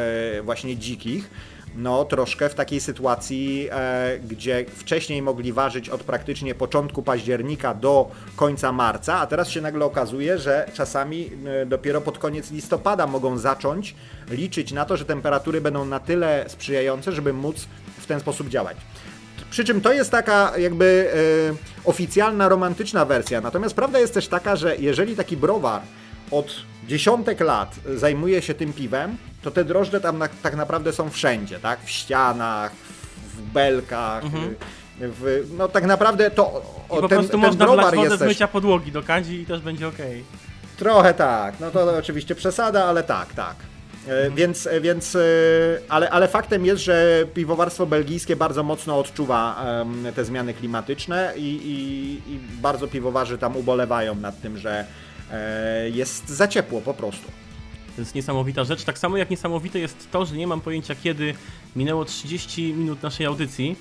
właśnie dzikich no troszkę w takiej sytuacji, e, gdzie wcześniej mogli ważyć od praktycznie początku października do końca marca, a teraz się nagle okazuje, że czasami e, dopiero pod koniec listopada mogą zacząć liczyć na to, że temperatury będą na tyle sprzyjające, żeby móc w ten sposób działać. Przy czym to jest taka jakby e, oficjalna, romantyczna wersja. Natomiast prawda jest też taka, że jeżeli taki browar od dziesiątek lat zajmuje się tym piwem, to te drożdże tam na, tak naprawdę są wszędzie, tak? W ścianach, w belkach, mhm. w, no tak naprawdę to o, I po ten, prostu ten można browar wlać wodę z mycia podłogi do kadzi i też będzie ok. Trochę tak, no to oczywiście przesada, ale tak, tak. Mhm. Więc, e, więc e, ale, ale faktem jest, że piwowarstwo belgijskie bardzo mocno odczuwa te zmiany klimatyczne i, i, i, bardzo piwowarzy tam ubolewają nad tym, że e, jest za ciepło po prostu. To jest niesamowita rzecz. Tak samo jak niesamowite jest to, że nie mam pojęcia kiedy minęło 30 minut naszej audycji.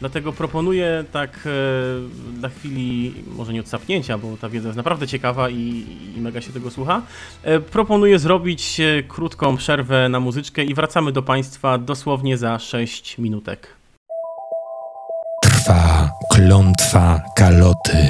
Dlatego proponuję tak e, dla chwili, może nie odsapnięcia, bo ta wiedza jest naprawdę ciekawa i, i mega się tego słucha. E, proponuję zrobić e, krótką przerwę na muzyczkę i wracamy do Państwa dosłownie za 6 minutek. Trwa klątwa kaloty.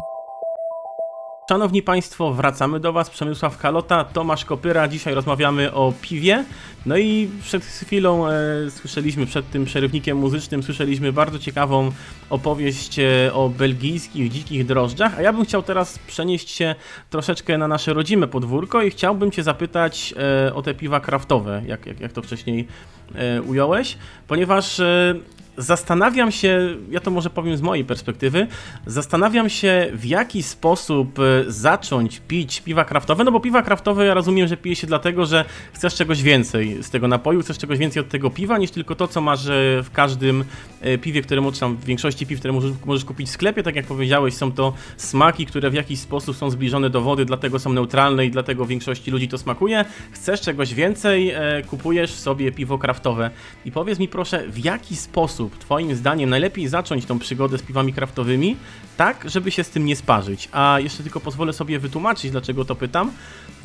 Szanowni Państwo, wracamy do Was. Przemysław Kalota, Tomasz Kopyra. Dzisiaj rozmawiamy o piwie. No i przed chwilą e, słyszeliśmy, przed tym przerywnikiem muzycznym, słyszeliśmy bardzo ciekawą opowieść e, o belgijskich dzikich drożdżach. A ja bym chciał teraz przenieść się troszeczkę na nasze rodzime podwórko i chciałbym Cię zapytać e, o te piwa kraftowe, jak, jak, jak to wcześniej e, ująłeś, ponieważ e, zastanawiam się, ja to może powiem z mojej perspektywy, zastanawiam się w jaki sposób e, zacząć pić piwa kraftowe, no bo piwa kraftowe ja rozumiem, że pije się dlatego, że chcesz czegoś więcej z tego napoju, chcesz czegoś więcej od tego piwa niż tylko to, co masz e, w każdym e, piwie, które możesz tam, w większości piw, które możesz, możesz kupić w sklepie, tak jak powiedziałeś, są to smaki, które w jakiś sposób są zbliżone do wody, dlatego są neutralne i dlatego większości ludzi to smakuje. Chcesz czegoś więcej, kupujesz sobie piwo kraftowe. I powiedz mi proszę, w jaki sposób sposób, Twoim zdaniem, najlepiej zacząć tą przygodę z piwami kraftowymi, tak, żeby się z tym nie sparzyć? A jeszcze tylko pozwolę sobie wytłumaczyć, dlaczego to pytam.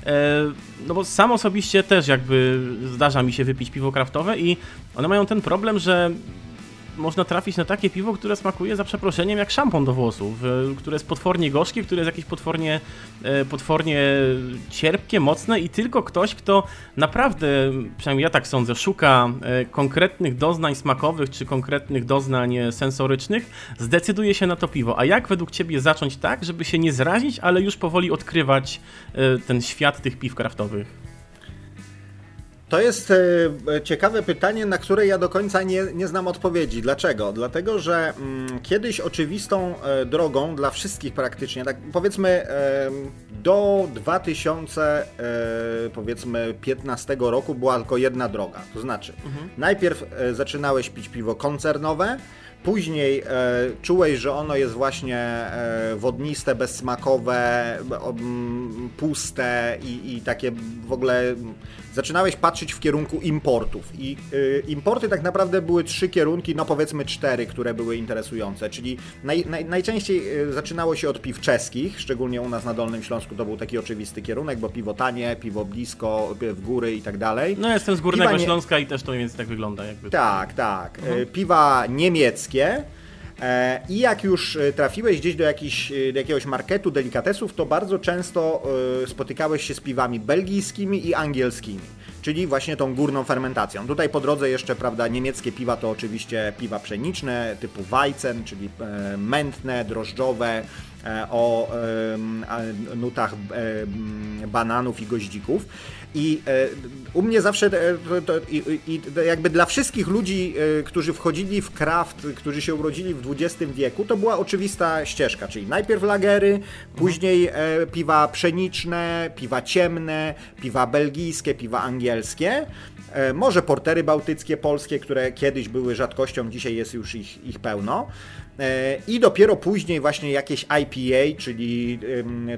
E, no bo sam osobiście też jakby zdarza mi się wypić piwo kraftowe i one mają ten problem, że można trafić na takie piwo, które smakuje za przeproszeniem jak szampon do włosów, które jest potwornie gorzkie, które jest jakieś potwornie, e, potwornie cierpkie, mocne i tylko ktoś, kto naprawdę, przynajmniej ja tak sądzę, szuka e, konkretnych doznań smakowych czy konkretnych doznań sensorycznych, zdecyduje się na to piwo. A jak według Ciebie zacząć tak, żeby się nie zrazić, ale już powoli odkrywać e, ten świat tych piw kraftowych? To jest e, ciekawe pytanie, na które ja do końca nie, nie znam odpowiedzi. Dlaczego? Dlatego, że mm, kiedyś oczywistą e, drogą dla wszystkich praktycznie, tak powiedzmy e, do 2000 powiedzmy 15 roku była tylko jedna droga. To znaczy, mhm. najpierw zaczynałeś pić piwo koncernowe, Później e, czułeś, że ono jest właśnie e, wodniste, bezsmakowe, puste i, i, takie w ogóle. Zaczynałeś patrzeć w kierunku importów. I y, importy tak naprawdę były trzy kierunki, no powiedzmy cztery, które były interesujące. Czyli naj, naj, najczęściej y, zaczynało się od piw czeskich, szczególnie u nas na Dolnym Śląsku to był taki oczywisty kierunek, bo piwo tanie, piwo blisko, w góry i tak dalej. No jestem z Górnego nie... Śląska i też to więc tak wygląda. Jakby tak, tak. Mhm. Piwa niemieckie niemieckie. E, I jak już e, trafiłeś gdzieś do, jakiś, e, do jakiegoś marketu delikatesów, to bardzo często spotykałeś się z piwami belgijskimi i angielskimi. czyli właśnie tą górną fermentacją. Tutaj po drodze jeszcze, prawda, niemieckie piwa to oczywiście piwa pszeniczne typu Weizen, czyli mętne, drożdżowe, o nutach bananów i goździków. I e, u mnie zawsze, e, to, i, i, jakby dla wszystkich ludzi, e, którzy wchodzili w kraft, którzy się urodzili w XX wieku, to była oczywista ścieżka, czyli najpierw lagery, później piwa pszeniczne, piwa ciemne, piwa belgijskie, piwa angielskie, może portery bałtyckie, polskie, które kiedyś były rzadkością, dzisiaj jest już ich, ich pełno. I dopiero później właśnie jakieś IPA, czyli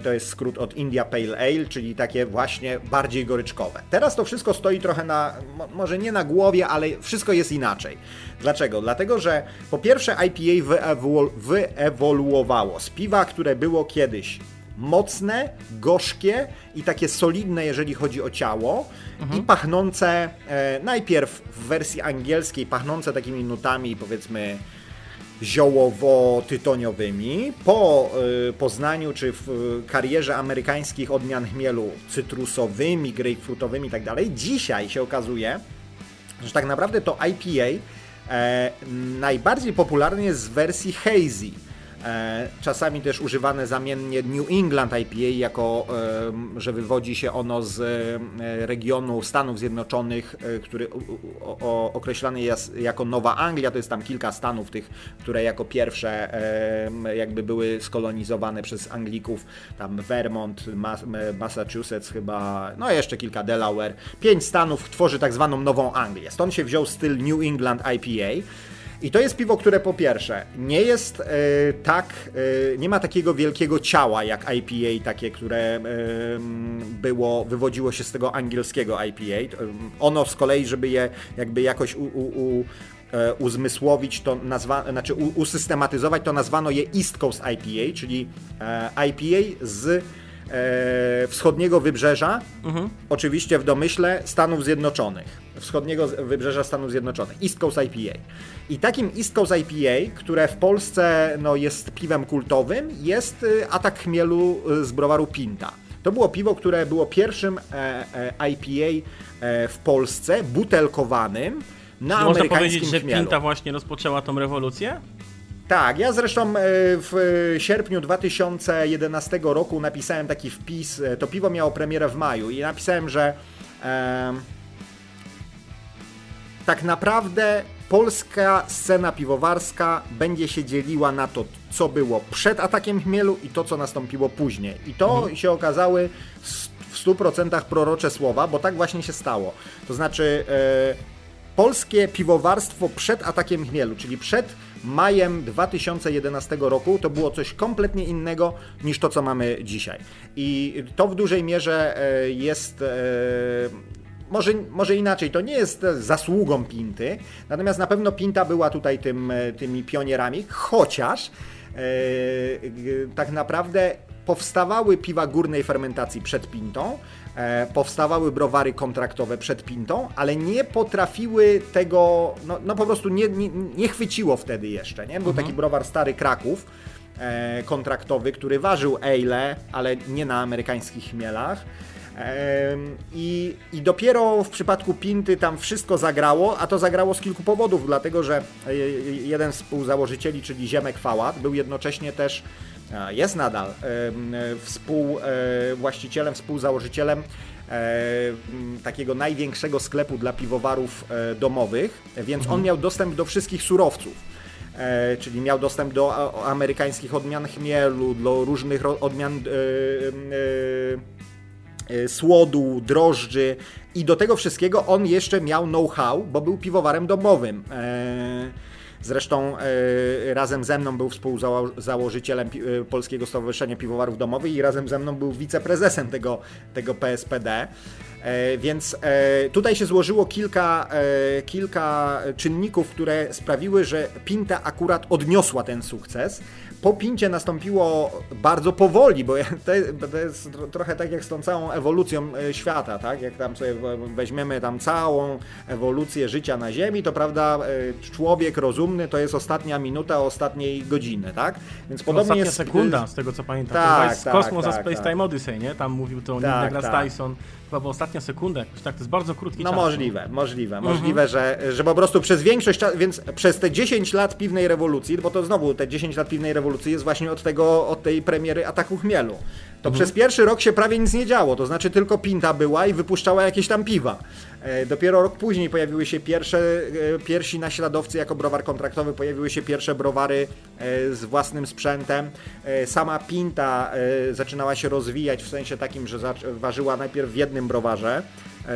to jest skrót od India Pale Ale, czyli takie właśnie bardziej goryczkowe. Teraz to wszystko stoi trochę na, może nie na głowie, ale wszystko jest inaczej. Dlaczego? Dlatego, że po pierwsze IPA wyewolu wyewoluowało z piwa, które było kiedyś mocne, gorzkie i takie solidne, jeżeli chodzi o ciało mhm. i pachnące e, najpierw w wersji angielskiej, pachnące takimi nutami powiedzmy ziołowo-tytoniowymi. Po y, poznaniu czy w karierze amerykańskich odmian chmielu cytrusowymi, grapefruitowymi i tak dzisiaj się okazuje, że tak naprawdę to IPA e, najbardziej popularny jest z wersji hazy czasami też używane zamiennie New England IPA, jako że wywodzi się ono z e, regionu Stanów Zjednoczonych, e, który określany jest jako Nowa Anglia. To jest tam kilka stanów tych, które jako pierwsze jakby były skolonizowane przez Anglików. Tam Vermont, Massachusetts chyba, no jeszcze kilka Delaware. Pięć stanów tworzy tak zwaną Nową Anglię. Stąd się wziął styl New England IPA. I to jest piwo, które po pierwsze nie jest e, tak, e, nie ma takiego wielkiego ciała jak IPA, takie, które e, było, wywodziło się z tego angielskiego IPA. Ono z kolei, żeby je jakby jakoś u, u, u uzmysłowić, to nazwa, znaczy usystematyzować, to nazwano je East Coast IPA, czyli IPA z wschodniego wybrzeża, mhm. oczywiście w domyśle Stanów Zjednoczonych. Wschodniego wybrzeża Stanów Zjednoczonych. East Coast IPA. I takim East Coast IPA, które w Polsce no, jest piwem kultowym, jest y, atak chmielu y, z browaru Pinta. To było piwo, które było pierwszym e, e, IPA e, w Polsce, butelkowanym na Czy Można powiedzieć, że chmielu. Pinta właśnie rozpoczęła tą rewolucję? Tak, ja zresztą e, w sierpniu 2011 roku napisałem taki wpis. E, to piwo miało premierę w maju i napisałem, że e, tak naprawdę polska scena piwowarska będzie się dzieliła na to, co było przed atakiem chmielu i to, co nastąpiło później. I to mhm. się okazały w 100% prorocze słowa, bo tak właśnie się stało. To znaczy, e, polskie piwowarstwo przed atakiem chmielu, czyli przed majem 2011 roku to było coś kompletnie innego niż to, co mamy dzisiaj. I to w dużej mierze e, jest e, może, może inaczej, to nie jest zasługą Pinty, natomiast na pewno Pinta była tutaj tym, e, tymi pionierami, chociaż tak naprawdę powstawały piwa górnej fermentacji przed Pintą, powstawały browary kontraktowe przed Pintą, ale nie potrafiły tego, no, no po prostu nie, nie, nie, chwyciło wtedy jeszcze, nie? Był mhm. taki browar Stary Kraków, e, kontraktowy, który ważył ale, ale nie na amerykańskich chmielach. I, I dopiero w przypadku Pinty tam wszystko zagrało, a to zagrało z kilku powodów, dlatego że e, jeden z współzałożycieli, czyli Ziemek Fałat, był jednocześnie też, jest nadal współwłaścicielem, współzałożycielem takiego największego sklepu dla piwowarów e, domowych, więc on mhm. miał dostęp do wszystkich surowców. E, czyli miał dostęp do amerykańskich odmian chmielu, do różnych odmian E, słodu, drożdży i do tego wszystkiego on jeszcze miał know-how, bo był piwowarem domowym. E, zresztą e, razem ze mną był współzałożycielem Polskiego Stowarzyszenia Piwowarów Domowych i razem ze mną był wiceprezesem tego, tego PSPD. Więc tutaj się złożyło kilka, kilka czynników, które sprawiły, że Pinta akurat odniosła ten sukces po Pincie nastąpiło bardzo powoli, bo to jest trochę tak jak z tą całą ewolucją e, świata, tak? Jak tam sobie weźmiemy tam całą ewolucję życia na Ziemi, to prawda, e, człowiek rozumny to jest ostatnia minuta ostatniej godziny, tak? Więc podobnie Ostatnia jest... sekunda, z tego co pamiętam. Tak, jest tak, Kosmos tak, Space tak. Time Odyssey, nie? Tam mówił to tak, Neil deGrasse tak. Tyson chyba była ostatnia sekunda, jakoś tak, to jest bardzo krótki No czas. możliwe, możliwe, możliwe, że, że po prostu przez większość czasu, więc przez te 10 lat piwnej rewolucji, bo to znowu te 10 lat piwnej rewolucji jest właśnie od tego, od tej premiery Ataku Chmielu. To przez pierwszy rok się prawie nic nie działo, to znaczy tylko Pinta była i wypuszczała jakieś tam piwa. E, Dopiero rok później pojawiły się pierwsze, e, pierwsi naśladowcy jako browar kontraktowy, pojawiły się pierwsze browary e, z własnym sprzętem. Sama Pinta zaczynała się rozwijać w sensie takim, że ważyła najpierw w jednym browarze,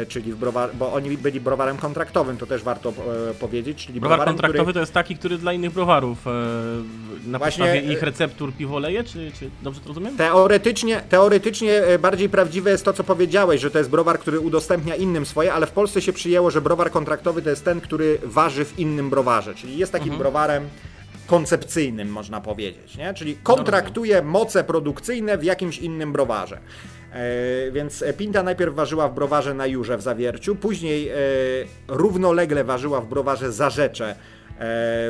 czyli w browar, bo oni byli browarem kontraktowym, to też warto e, powiedzieć, czyli Browar browarem, kontraktowy który... to jest taki, który dla innych browarów e, na Właśnie, podstawie e, ich receptur piwo leje, czy, czy dobrze to rozumiem? Teoretycznie, teoretycznie e, bardziej prawdziwe jest to, co powiedziałeś, że to jest browar, który udostępnia innym swoje, ale w Polsce się przyjęło, że browar kontraktowy to jest ten, który waży w innym browarze, czyli jest takim browarem koncepcyjnym, można powiedzieć, nie? czyli kontraktuje moce produkcyjne w jakimś innym browarze. E, więc Pinta najpierw ważyła w browarze na Jurze w Zawierciu, później e, równolegle ważyła w browarze Zarzecze e,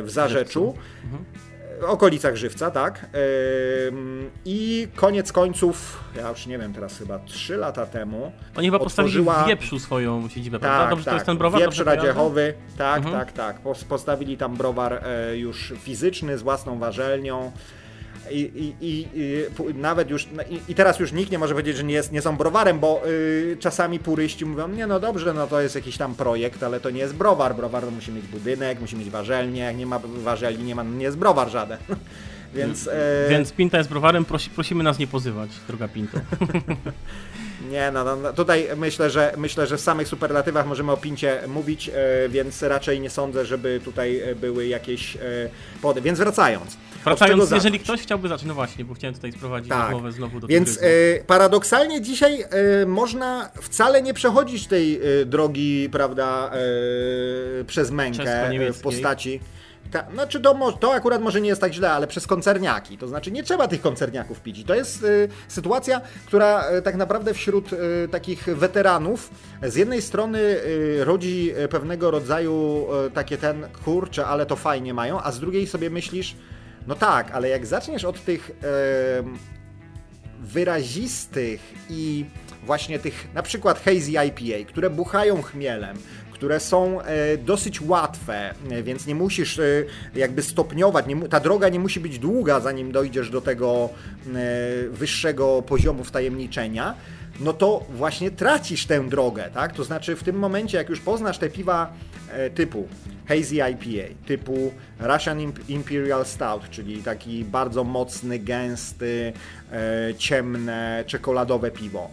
w Zarzeczu okolicach Żywca, tak. I koniec końców, ja już nie wiem, teraz chyba 3 lata temu. Oni chyba postawili otworzyła- w Wieprzu swoją siedzibę, prawda? Tak, Dobrze, tak. to jest ten browar? Wieprz? Radziechowy, tak, Mhm. tak, tak. Pos- Postawili tam browar e, już fizyczny z własną warzelnią. I, i, i, nawet już, no i, teraz już nikt nie może powiedzieć, że nie, jest, nie są browarem, bo y, czasami puryści mówią, nie no dobrze, no to jest jakiś tam projekt, ale to nie jest browar. Browar musi mieć budynek, musi mieć warzelnię, jak nie ma warzelni, nie ma, no nie jest browar żaden. (laughs) Więc, e, Więc Pinta jest browarem, prosi, prosimy nas nie pozywać, droga Pinto. (laughs) Nie, no, no, no tutaj myślę, że myślę, że w samych superlatywach możemy o Pincie mówić, e, więc raczej nie sądzę, żeby tutaj e, były jakieś e, pody. Więc wracając. Wracając, jeżeli ktoś chciałby zacząć, no właśnie, bo chciałem tutaj sprowadzić Tak. rozmowę znowu do Więc e, paradoksalnie dzisiaj e, można wcale nie przechodzić tej e, drogi, prawda, przez mękę w postaci. Ta, znaczy to, to akurat może nie jest tak źle, ale przez koncerniaki. To znaczy nie trzeba tych koncerniaków pić. I to jest e, sytuacja, która e, tak naprawdę wśród e, takich weteranów z jednej strony e, rodzi e, pewnego rodzaju e, takie ten kurcze, ale to fajnie mają, a z drugiej sobie myślisz, no tak, ale jak zaczniesz od tych wyrazistych i właśnie tych na przykład hazy IPA, które buchają chmielem, które są e, dosyć łatwe, e, więc nie musisz e, jakby stopniować, nie, ta droga nie musi być długa, zanim dojdziesz do tego wyższego poziomu wtajemniczenia, no to właśnie tracisz tę drogę, tak? To znaczy w tym momencie, jak już poznasz te piwa typu Hazy IPA, typu Russian Imp- Imperial Stout, czyli taki bardzo mocny, gęsty, ciemne, czekoladowe piwo,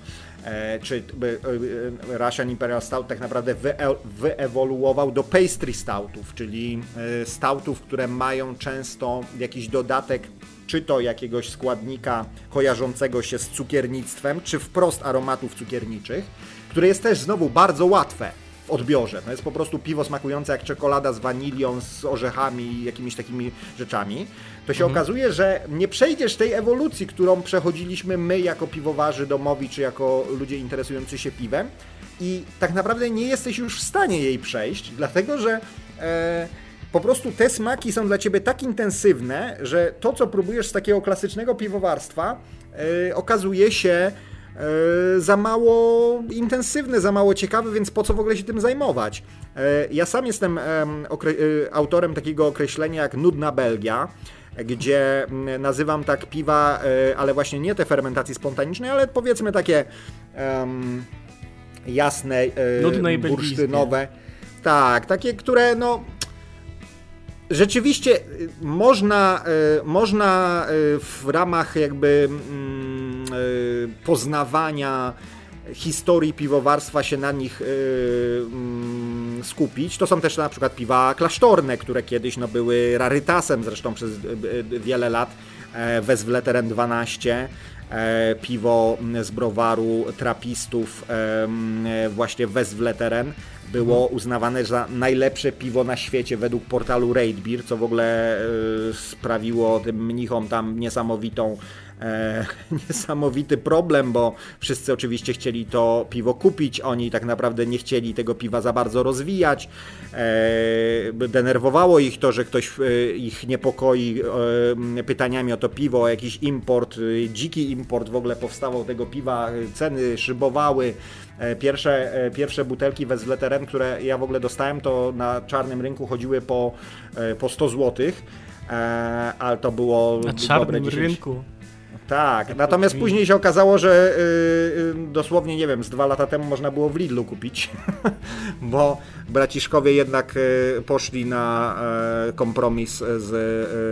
czy e, e, Russian Imperial Stout tak naprawdę wye- wyewoluował do pastry stoutów, czyli e, stoutów, które mają często jakiś dodatek czy to jakiegoś składnika kojarzącego się z cukiernictwem, czy wprost aromatów cukierniczych, które jest też znowu bardzo łatwe w odbiorze. To jest po prostu piwo smakujące jak czekolada z wanilią, z orzechami i jakimiś takimi rzeczami. To się okazuje, że nie przejdziesz tej ewolucji, którą przechodziliśmy my jako piwowarzy domowi, czy jako ludzie interesujący się piwem i tak naprawdę nie jesteś już w stanie jej przejść, dlatego że e, po prostu te smaki są dla ciebie tak intensywne, że to, co próbujesz z takiego klasycznego piwowarstwa, e, okazuje się za mało intensywne, za mało ciekawe, więc po co w ogóle się tym zajmować? E, ja sam jestem e, autorem takiego określenia jak nudna Belgia, gdzie mm, nazywam tak piwa, e, ale właśnie nie te fermentacji spontanicznej, ale powiedzmy takie em, jasne, e, Nudne bursztynowe. Tak, takie, które no rzeczywiście y, można, y, można y, w ramach jakby mm, poznawania historii piwowarstwa się na nich y, mm, skupić. To są też na przykład piwa klasztorne, które kiedyś no, były rarytasem zresztą przez y, y, wiele lat. E, Wezwleteren 12, e, piwo z browaru trapistów e, m, e, właśnie Wezwleteren było uznawane za najlepsze piwo na świecie według portalu Raid Beer, co w ogóle sprawiło tym mnichom tam niesamowitą e, (laughs) niesamowity problem, bo wszyscy oczywiście chcieli to piwo kupić, oni tak naprawdę nie chcieli tego piwa za bardzo rozwijać. E, denerwowało ich to, że ktoś e, ich niepokoi e, pytaniami o to piwo, o jakiś import, e, dziki import w ogóle powstawał tego piwa, ceny szybowały. Pierwsze, pierwsze butelki Wezleteren, które ja w ogóle dostałem, to na czarnym rynku chodziły po, po 100 zł, ale to było Na czarnym 10, rynku. Tak, natomiast później się okazało, że y, y, dosłownie, nie wiem, z dwa lata temu można było w Lidlu kupić, (laughs) bo braciszkowie jednak y, poszli na y, kompromis z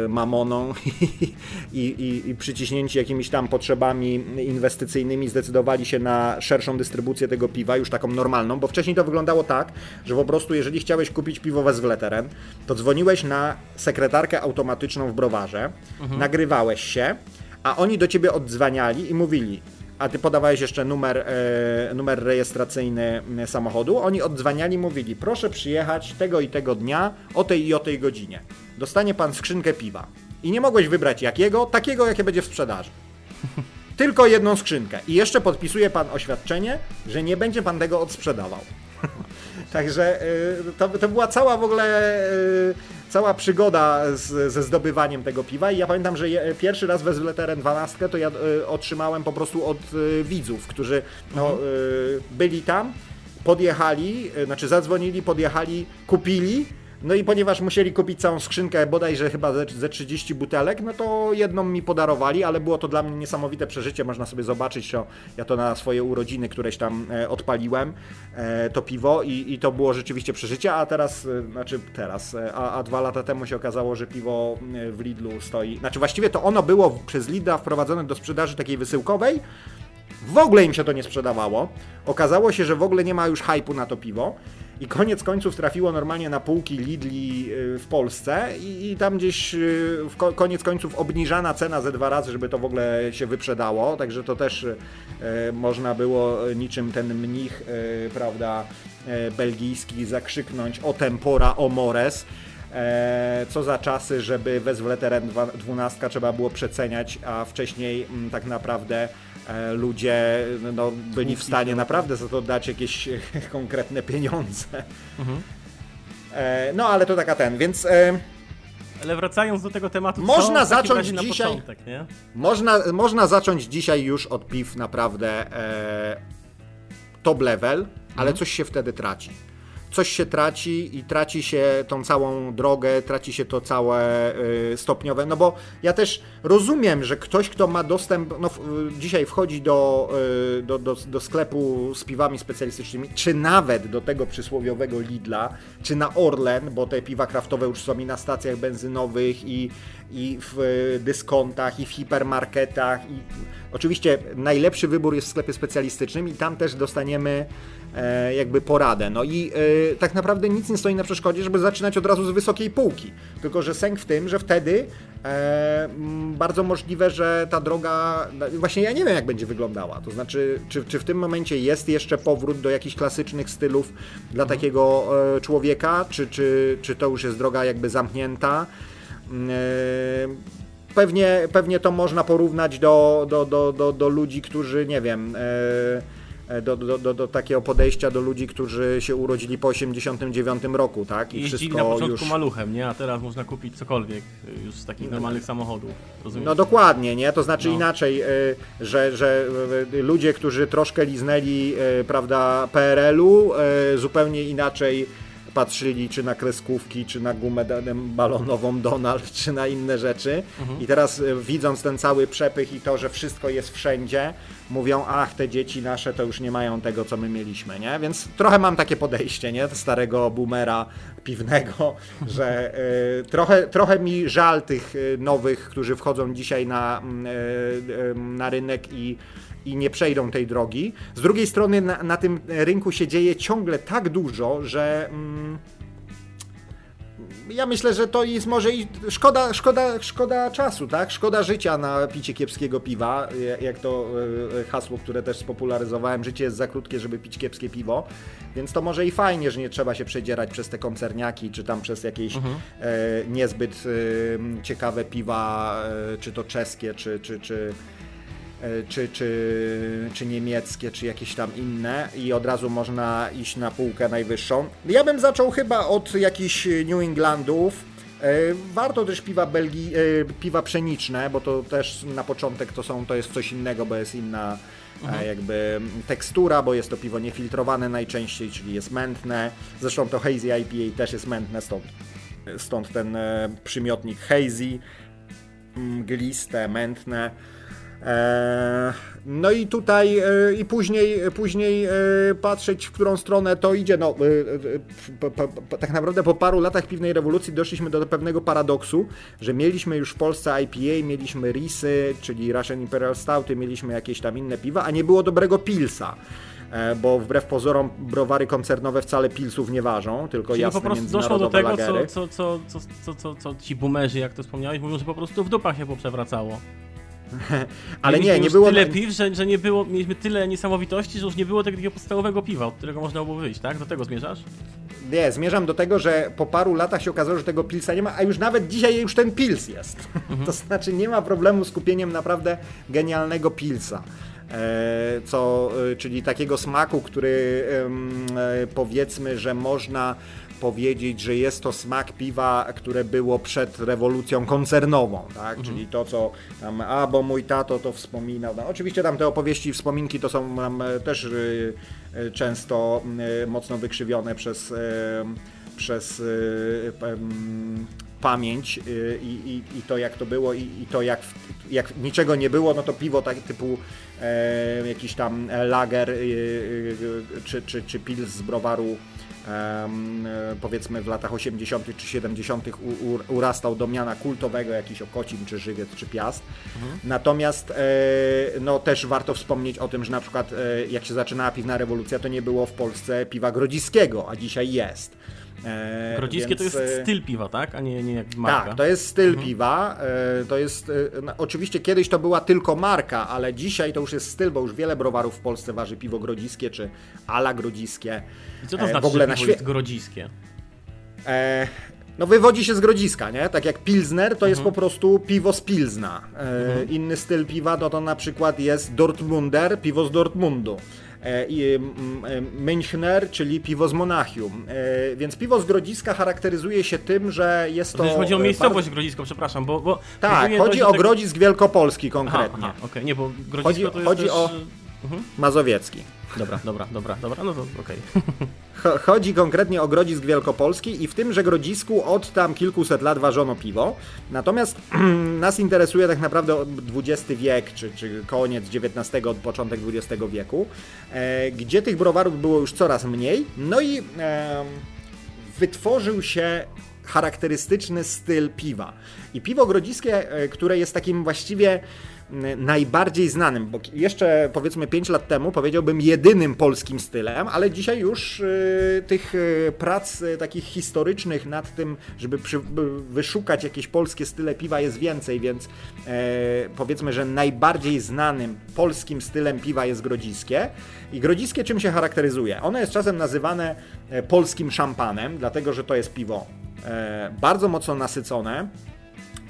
y, Mamoną (laughs) i, i, i przyciśnięci jakimiś tam potrzebami inwestycyjnymi zdecydowali się na szerszą dystrybucję tego piwa, już taką normalną, bo wcześniej to wyglądało tak, że po prostu jeżeli chciałeś kupić piwo Wezwleteren, to dzwoniłeś na sekretarkę automatyczną w browarze, nagrywałeś się, a oni do ciebie oddzwaniali i mówili, a ty podawałeś jeszcze numer, e, numer rejestracyjny e, samochodu, oni oddzwaniali i mówili, proszę przyjechać tego i tego dnia o tej i o tej godzinie. Dostanie pan skrzynkę piwa. I nie mogłeś wybrać jakiego, takiego jakie będzie w sprzedaży. Tylko jedną skrzynkę. I jeszcze podpisuje pan oświadczenie, że nie będzie pan tego odsprzedawał. Także y, to, to była cała w ogóle y, cała przygoda z, ze zdobywaniem tego piwa. I ja pamiętam, że je, pierwszy raz Wezleteren 12 to ja y, otrzymałem po prostu od widzów, którzy no, y, byli tam, podjechali, znaczy zadzwonili, podjechali, kupili no i ponieważ musieli kupić całą skrzynkę, bodajże chyba ze, ze 30 butelek, no to jedną mi podarowali, ale było to dla mnie niesamowite przeżycie. Można sobie zobaczyć, to ja to na swoje urodziny któreś tam e, odpaliłem, e, to piwo i, i to było rzeczywiście przeżycie, a teraz, e, znaczy teraz, a, a dwa lata temu się okazało, że piwo w Lidlu stoi. Znaczy właściwie to ono było przez Lidla wprowadzone do sprzedaży takiej wysyłkowej, w ogóle im się to nie sprzedawało. Okazało się, że w ogóle nie ma już hypu na to piwo. I koniec końców trafiło normalnie na półki Lidli y, w Polsce i, i tam gdzieś y, w ko koniec końców obniżana cena ze dwa razy, żeby to w ogóle się wyprzedało. Także to też y, można było niczym ten mnich, y, prawda, y, belgijski zakrzyknąć o tempora, o mores. E, co za czasy, żeby Wezwleteren 12 trzeba było przeceniać, a wcześniej m, tak naprawdę e, ludzie no, byli w stanie naprawdę za to dać jakieś (laughs) konkretne pieniądze. E, no ale to taka ten, więc e, Ale wracając do tego tematu, Można zacząć dzisiaj- początek, nie? można, można zacząć dzisiaj już od piw naprawdę e, top level, ale coś się wtedy traci. Coś się traci i traci się tą całą drogę, traci się to całe y, stopniowe, no bo ja też rozumiem, że ktoś, kto ma dostęp, no y, dzisiaj wchodzi do, y, do, do, do sklepu z piwami specjalistycznymi, czy nawet do tego przysłowiowego Lidla, czy na Orlen, bo te piwa kraftowe już są i na stacjach benzynowych, i, i w dyskontach, i w hipermarketach, i oczywiście najlepszy wybór jest w sklepie specjalistycznym i tam też dostaniemy jakby poradę. No i e, tak naprawdę nic nie stoi na przeszkodzie, żeby zaczynać od razu z wysokiej półki. Tylko, że sęk w tym, że wtedy e, bardzo możliwe, że ta droga, no, właśnie ja nie wiem jak będzie wyglądała. To znaczy, czy, czy w tym momencie jest jeszcze powrót do jakichś klasycznych stylów dla takiego e, człowieka, czy, czy, czy to już jest droga jakby zamknięta. E, Pewnie, pewnie to można porównać do, do, do, do, do ludzi, którzy, nie wiem, e, e, do, do, do, do takiego podejścia do ludzi, którzy się urodzili po 89 roku, tak? I Jeździli wszystko na początku już... maluchem, nie? A teraz można kupić cokolwiek y, już z takich normalnych samochodów. Rozumiesz? No dokładnie, nie? To znaczy No. inaczej, y, że, że ludzie, którzy troszkę liznęli, prawda, PRL-u, zupełnie inaczej patrzyli czy na kreskówki, czy na gumę balonową Donald, czy na inne rzeczy. I teraz y, widząc ten cały przepych i to, że wszystko jest wszędzie, mówią, ach, te dzieci nasze to już nie mają tego, co my mieliśmy, nie? Więc trochę mam takie podejście, nie? Starego boomera piwnego, (laughs) że y, trochę, trochę mi żal tych y, nowych, którzy wchodzą dzisiaj na, y, y, na rynek i i nie przejdą tej drogi. Z drugiej strony na, na tym rynku się dzieje ciągle tak dużo, że mm, ja myślę, że to jest może i szkoda, szkoda, szkoda czasu, tak? Szkoda życia na picie kiepskiego piwa, jak to e, hasło, które też spopularyzowałem, życie jest za krótkie, żeby pić kiepskie piwo, więc to może i fajnie, że nie trzeba się przedzierać przez te koncerniaki, czy tam przez jakieś mhm. e, niezbyt e, ciekawe piwa, e, czy to czeskie, czy, czy, czy E, czy, czy, czy niemieckie, czy jakieś tam inne i od razu można iść na półkę najwyższą. Ja bym zaczął chyba od jakichś New Englandów. E, warto też piwa Belgii, e, piwa pszeniczne, bo to też na początek to są, to jest coś innego, bo jest inna mhm. jakby tekstura, bo jest to piwo niefiltrowane najczęściej, czyli jest mętne. Zresztą to hazy IPA też jest mętne, stąd, stąd ten przymiotnik hazy, mgliste, mętne. E, no i tutaj e, i później, później e, patrzeć, w którą stronę to idzie. No, tak naprawdę po paru latach piwnej rewolucji doszliśmy do pewnego paradoksu, że mieliśmy już w Polsce IPA, mieliśmy Risy, czyli Russian Imperial Stouty, mieliśmy jakieś tam inne piwa, a nie było dobrego pilsa bo wbrew pozorom browary koncernowe wcale pilsów nie ważą, tylko Czyli jasne po prostu doszło do tego, co, co, co, co, co, co, co ci boomerzy, jak to wspomniałeś, mówią, że po prostu w dupach się poprzewracało. (laughs) Ale nie, nie było... tyle piw, że, że nie było, mieliśmy tyle niesamowitości, że już nie było takiego podstawowego piwa, od którego można było wyjść, tak? Do tego zmierzasz? Nie, zmierzam do tego, że po paru latach się okazało, że tego pilsa nie ma, a już nawet dzisiaj już ten pils jest. (laughs) Mhm. To znaczy nie ma problemu z kupieniem naprawdę genialnego pilsa. E, co, e, czyli takiego smaku, który e, powiedzmy, że można powiedzieć, że jest to smak piwa, które było przed rewolucją koncernową, tak? Mhm. Czyli to, co tam, a bo mój tato to wspominał. No, oczywiście tam te opowieści i wspominki to są nam e, też y, y, często y, mocno wykrzywione przez, przez pamięć i, i, i, to jak to było i, i to jak, jak niczego nie było, no to piwo tak typu e, jakiś tam lager e, czy, czy, czy pils z browaru powiedzmy w latach 80. czy 70. urastał do miana kultowego jakiś Okocin, czy Żywiec, czy Piast. Mhm. Natomiast e, no, też warto wspomnieć o tym, że na przykład e, jak się zaczynała piwna rewolucja, to nie było w Polsce piwa grodziskiego, a dzisiaj jest. E, Grodziskie więc... to jest e, styl piwa, tak? A nie, nie jak marka. Tak, to jest styl mhm. piwa. E, to jest, no, oczywiście kiedyś to była tylko marka, ale dzisiaj to już jest styl, bo już wiele browarów w Polsce waży piwo grodziskie czy ala grodziskie. I co to znaczy, w ogóle na jest grodziskie? No wywodzi się z grodziska, nie? Tak jak Pilsner to mhm. jest po prostu piwo z Pilzna. Mhm. Inny styl piwa to, to na przykład jest Dortmunder, piwo z Dortmundu. E, i Münchner, czyli piwo z Monachium. E, więc piwo z Grodziska charakteryzuje się tym, że jest to... chodzi o e, miejscowość bardzo... Grodzisko, przepraszam, bo... bo tak, chodzi o. Grodzisk Wielkopolski konkretnie. Aha, aha okay. nie, bo Grodzisko chodzi, to jest chodzi też... o mhm. Mazowiecki. Dobra, dobra, dobra, dobra, no to okej. Okay. Chodzi konkretnie o Grodzisk Wielkopolski i w tymże Grodzisku od tam kilkuset lat ważono piwo. Natomiast (clears throat) nas interesuje tak naprawdę XX wiek, czy, czy koniec XIX, początek XX wieku, e, gdzie tych browarów było już coraz mniej. No i wytworzył się charakterystyczny styl piwa. I piwo grodziskie, e, które jest takim właściwie najbardziej znanym, bo jeszcze powiedzmy 5 lat temu powiedziałbym jedynym polskim stylem, ale dzisiaj już y, tych y, prac y, takich historycznych nad tym, żeby przy, wyszukać jakieś polskie style piwa jest więcej, więc e, powiedzmy, że najbardziej znanym polskim stylem piwa jest grodziskie. I grodziskie czym się charakteryzuje? Ono jest czasem nazywane e, polskim szampanem, dlatego że to jest piwo e, bardzo mocno nasycone,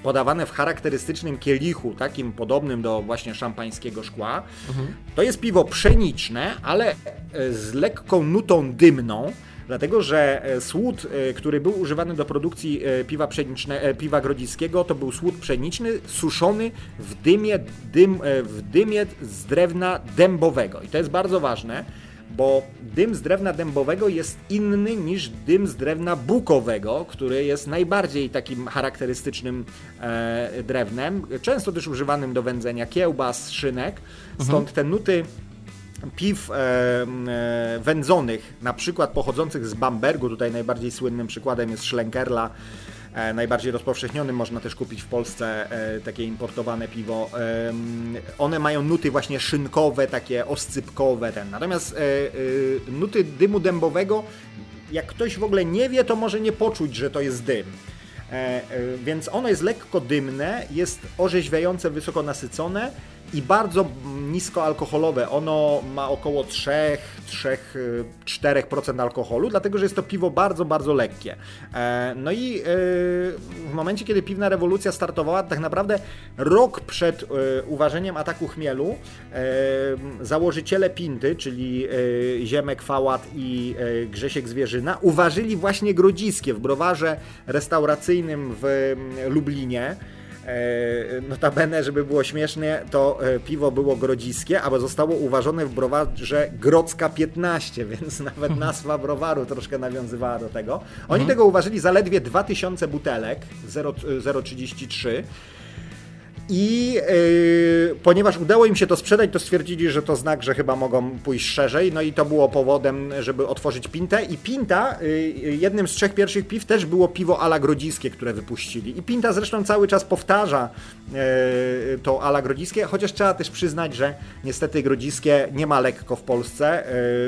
podawane w charakterystycznym kielichu, takim podobnym do właśnie szampańskiego szkła. Mhm. To jest piwo pszeniczne, ale e, z lekką nutą dymną, dlatego że e, słód, e, który był używany do produkcji piwa, pszeniczne, piwa grodziskiego, to był słód pszeniczny suszony w dymie, dym, w dymie z drewna dębowego. I to jest bardzo ważne, bo dym z drewna dębowego jest inny niż dym z drewna bukowego, który jest najbardziej takim charakterystycznym e, drewnem, często też używanym do wędzenia kiełbas, szynek, stąd mhm. te nuty piw e, e, wędzonych, na przykład pochodzących z Bambergu, tutaj najbardziej słynnym przykładem jest Schlenkerla, najbardziej rozpowszechnionym. Można też kupić w Polsce e, takie importowane piwo. One mają nuty właśnie szynkowe, takie oscypkowe. Ten. Natomiast e, nuty dymu dębowego jak ktoś w ogóle nie wie, to może nie poczuć, że to jest dym. Więc ono jest lekko dymne, jest orzeźwiające, wysoko nasycone i bardzo niskoalkoholowe. Ono ma około 3-4% alkoholu, dlatego że jest to piwo bardzo, bardzo lekkie. E, no i e, w momencie, kiedy piwna rewolucja startowała, tak naprawdę rok przed e, uważeniem ataku chmielu, założyciele Pinty, czyli Ziemek Fałat i Grzesiek Zwierzyna, uważyli właśnie grodziskie w browarze restauracyjnym w Lublinie. E, notabene, żeby było śmiesznie, to e, piwo było grodziskie, albo zostało uważone w browarze Grodzka 15, (laughs) więc nawet nazwa browaru troszkę nawiązywała do tego. Oni mhm. tego uważyli zaledwie 2000 butelek, 0,33 i yy, ponieważ udało im się to sprzedać, to stwierdzili, że to znak, że chyba mogą pójść szerzej. No i to było powodem, żeby otworzyć Pintę. I Pinta, yy, jednym z trzech pierwszych piw też było piwo ala grodziskie, które wypuścili. I Pinta zresztą cały czas powtarza to ala grodziskie, chociaż trzeba też przyznać, że niestety grodziskie nie ma lekko w Polsce.